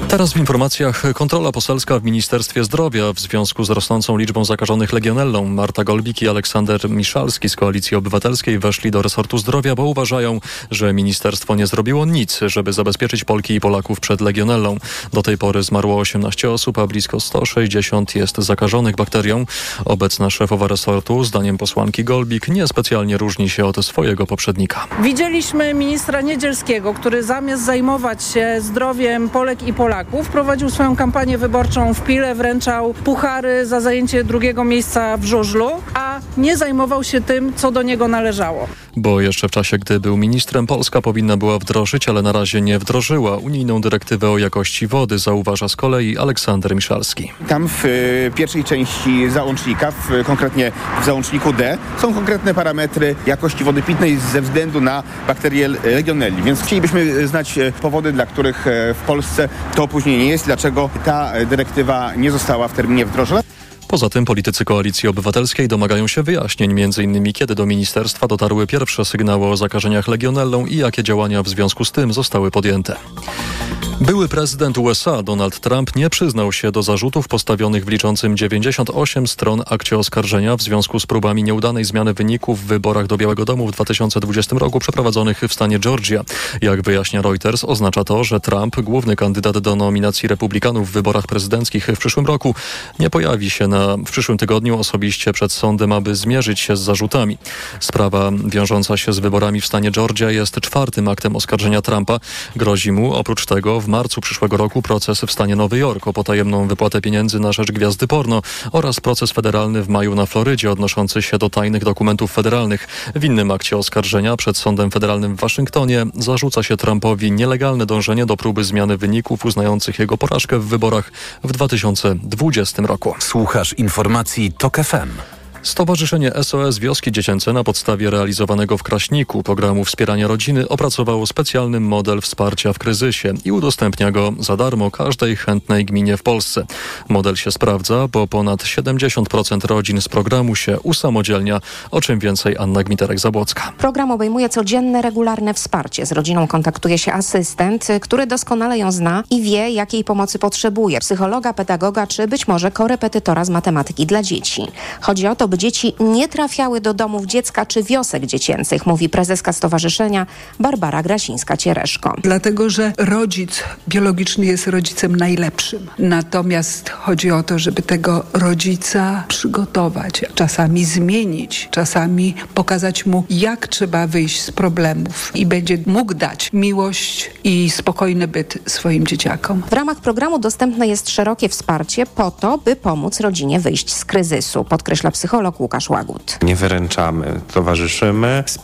C: Teraz w informacjach kontrola poselska w Ministerstwie Zdrowia w związku z rosnącą liczbą zakażonych legionellą. Marta Golbik i Aleksander Miszalski z Koalicji Obywatelskiej weszli do resortu zdrowia, bo uważają, że ministerstwo nie zrobiło nic, żeby zabezpieczyć Polki i Polaków przed legionellą. Do tej pory zmarło 18 osób, a blisko 160 jest zakażonych bakterią. Obecna szefowa resortu, zdaniem posłanki Golbik, niespecjalnie różni się od swojego poprzednika.
R: Widzieliśmy ministra Niedzielskiego, który zamiast zajmować się zdrowiem Polek i Polaków, prowadził swoją kampanię wyborczą w Pile, wręczał puchary za zajęcie drugiego miejsca w żużlu, a nie zajmował się tym, co do niego należało.
C: Bo jeszcze w czasie, gdy był ministrem, Polska powinna była wdrożyć, ale na razie nie wdrożyła unijną dyrektywę o jakości wody, zauważa z kolei Aleksander Miszalski.
S: Tam w y, pierwszej części załącznika, w, konkretnie w załączniku D, są konkretne parametry jakości wody pitnej ze względu na bakterię legionelli. Więc chcielibyśmy znać e, powody, dla których e, w Polsce to opóźnienie jest, dlaczego ta e, dyrektywa nie została w terminie wdrożona.
C: Poza tym politycy Koalicji Obywatelskiej domagają się wyjaśnień, m.in. kiedy do ministerstwa dotarły pierwsze sygnały o zakażeniach legionellą i jakie działania w związku z tym zostały podjęte. Były prezydent USA Donald Trump nie przyznał się do zarzutów postawionych w liczącym 98 stron akcie oskarżenia w związku z próbami nieudanej zmiany wyników w wyborach do Białego Domu w 2020 roku przeprowadzonych w stanie Georgia. Jak wyjaśnia Reuters, oznacza to, że Trump, główny kandydat do nominacji republikanów w wyborach prezydenckich w przyszłym roku, nie pojawi się na, w przyszłym tygodniu osobiście przed sądem, aby zmierzyć się z zarzutami. Sprawa wiążąca się z wyborami w stanie Georgia jest czwartym aktem oskarżenia Trumpa. Grozi mu oprócz tego w marcu przyszłego roku proces w stanie Nowy Jork o potajemną wypłatę pieniędzy na rzecz gwiazdy porno oraz proces federalny w maju na Florydzie odnoszący się do tajnych dokumentów federalnych. W innym akcie oskarżenia przed sądem federalnym w Waszyngtonie zarzuca się Trumpowi nielegalne dążenie do próby zmiany wyników uznających jego porażkę w wyborach w 2020 roku.
D: Słuchasz informacji TOK FM.
C: Stowarzyszenie SOS Wioski Dziecięce na podstawie realizowanego w Kraśniku programu wspierania rodziny opracowało specjalny model wsparcia w kryzysie i udostępnia go za darmo każdej chętnej gminie w Polsce. Model się sprawdza, bo ponad 70% rodzin z programu się usamodzielnia, o czym więcej Anna Gmiterek-Zabłocka.
T: Program obejmuje codzienne, regularne wsparcie. Z rodziną kontaktuje się asystent, który doskonale ją zna i wie, jakiej pomocy potrzebuje. Psychologa, pedagoga czy być może korepetytora z matematyki dla dzieci. Chodzi o to, by dzieci nie trafiały do domów dziecka czy wiosek dziecięcych, mówi prezeska stowarzyszenia Barbara Grasińska-Ciereszko.
U: Dlatego, że rodzic biologiczny jest rodzicem najlepszym. Natomiast chodzi o to, żeby tego rodzica przygotować, czasami zmienić, czasami pokazać mu, jak trzeba wyjść z problemów i będzie mógł dać miłość i spokojny byt swoim dzieciakom.
T: W ramach programu dostępne jest szerokie wsparcie po to, by pomóc rodzinie wyjść z kryzysu, podkreśla psycholog Łukasz Łagut.
V: Nie wyręczamy, towarzyszymy, wspieramy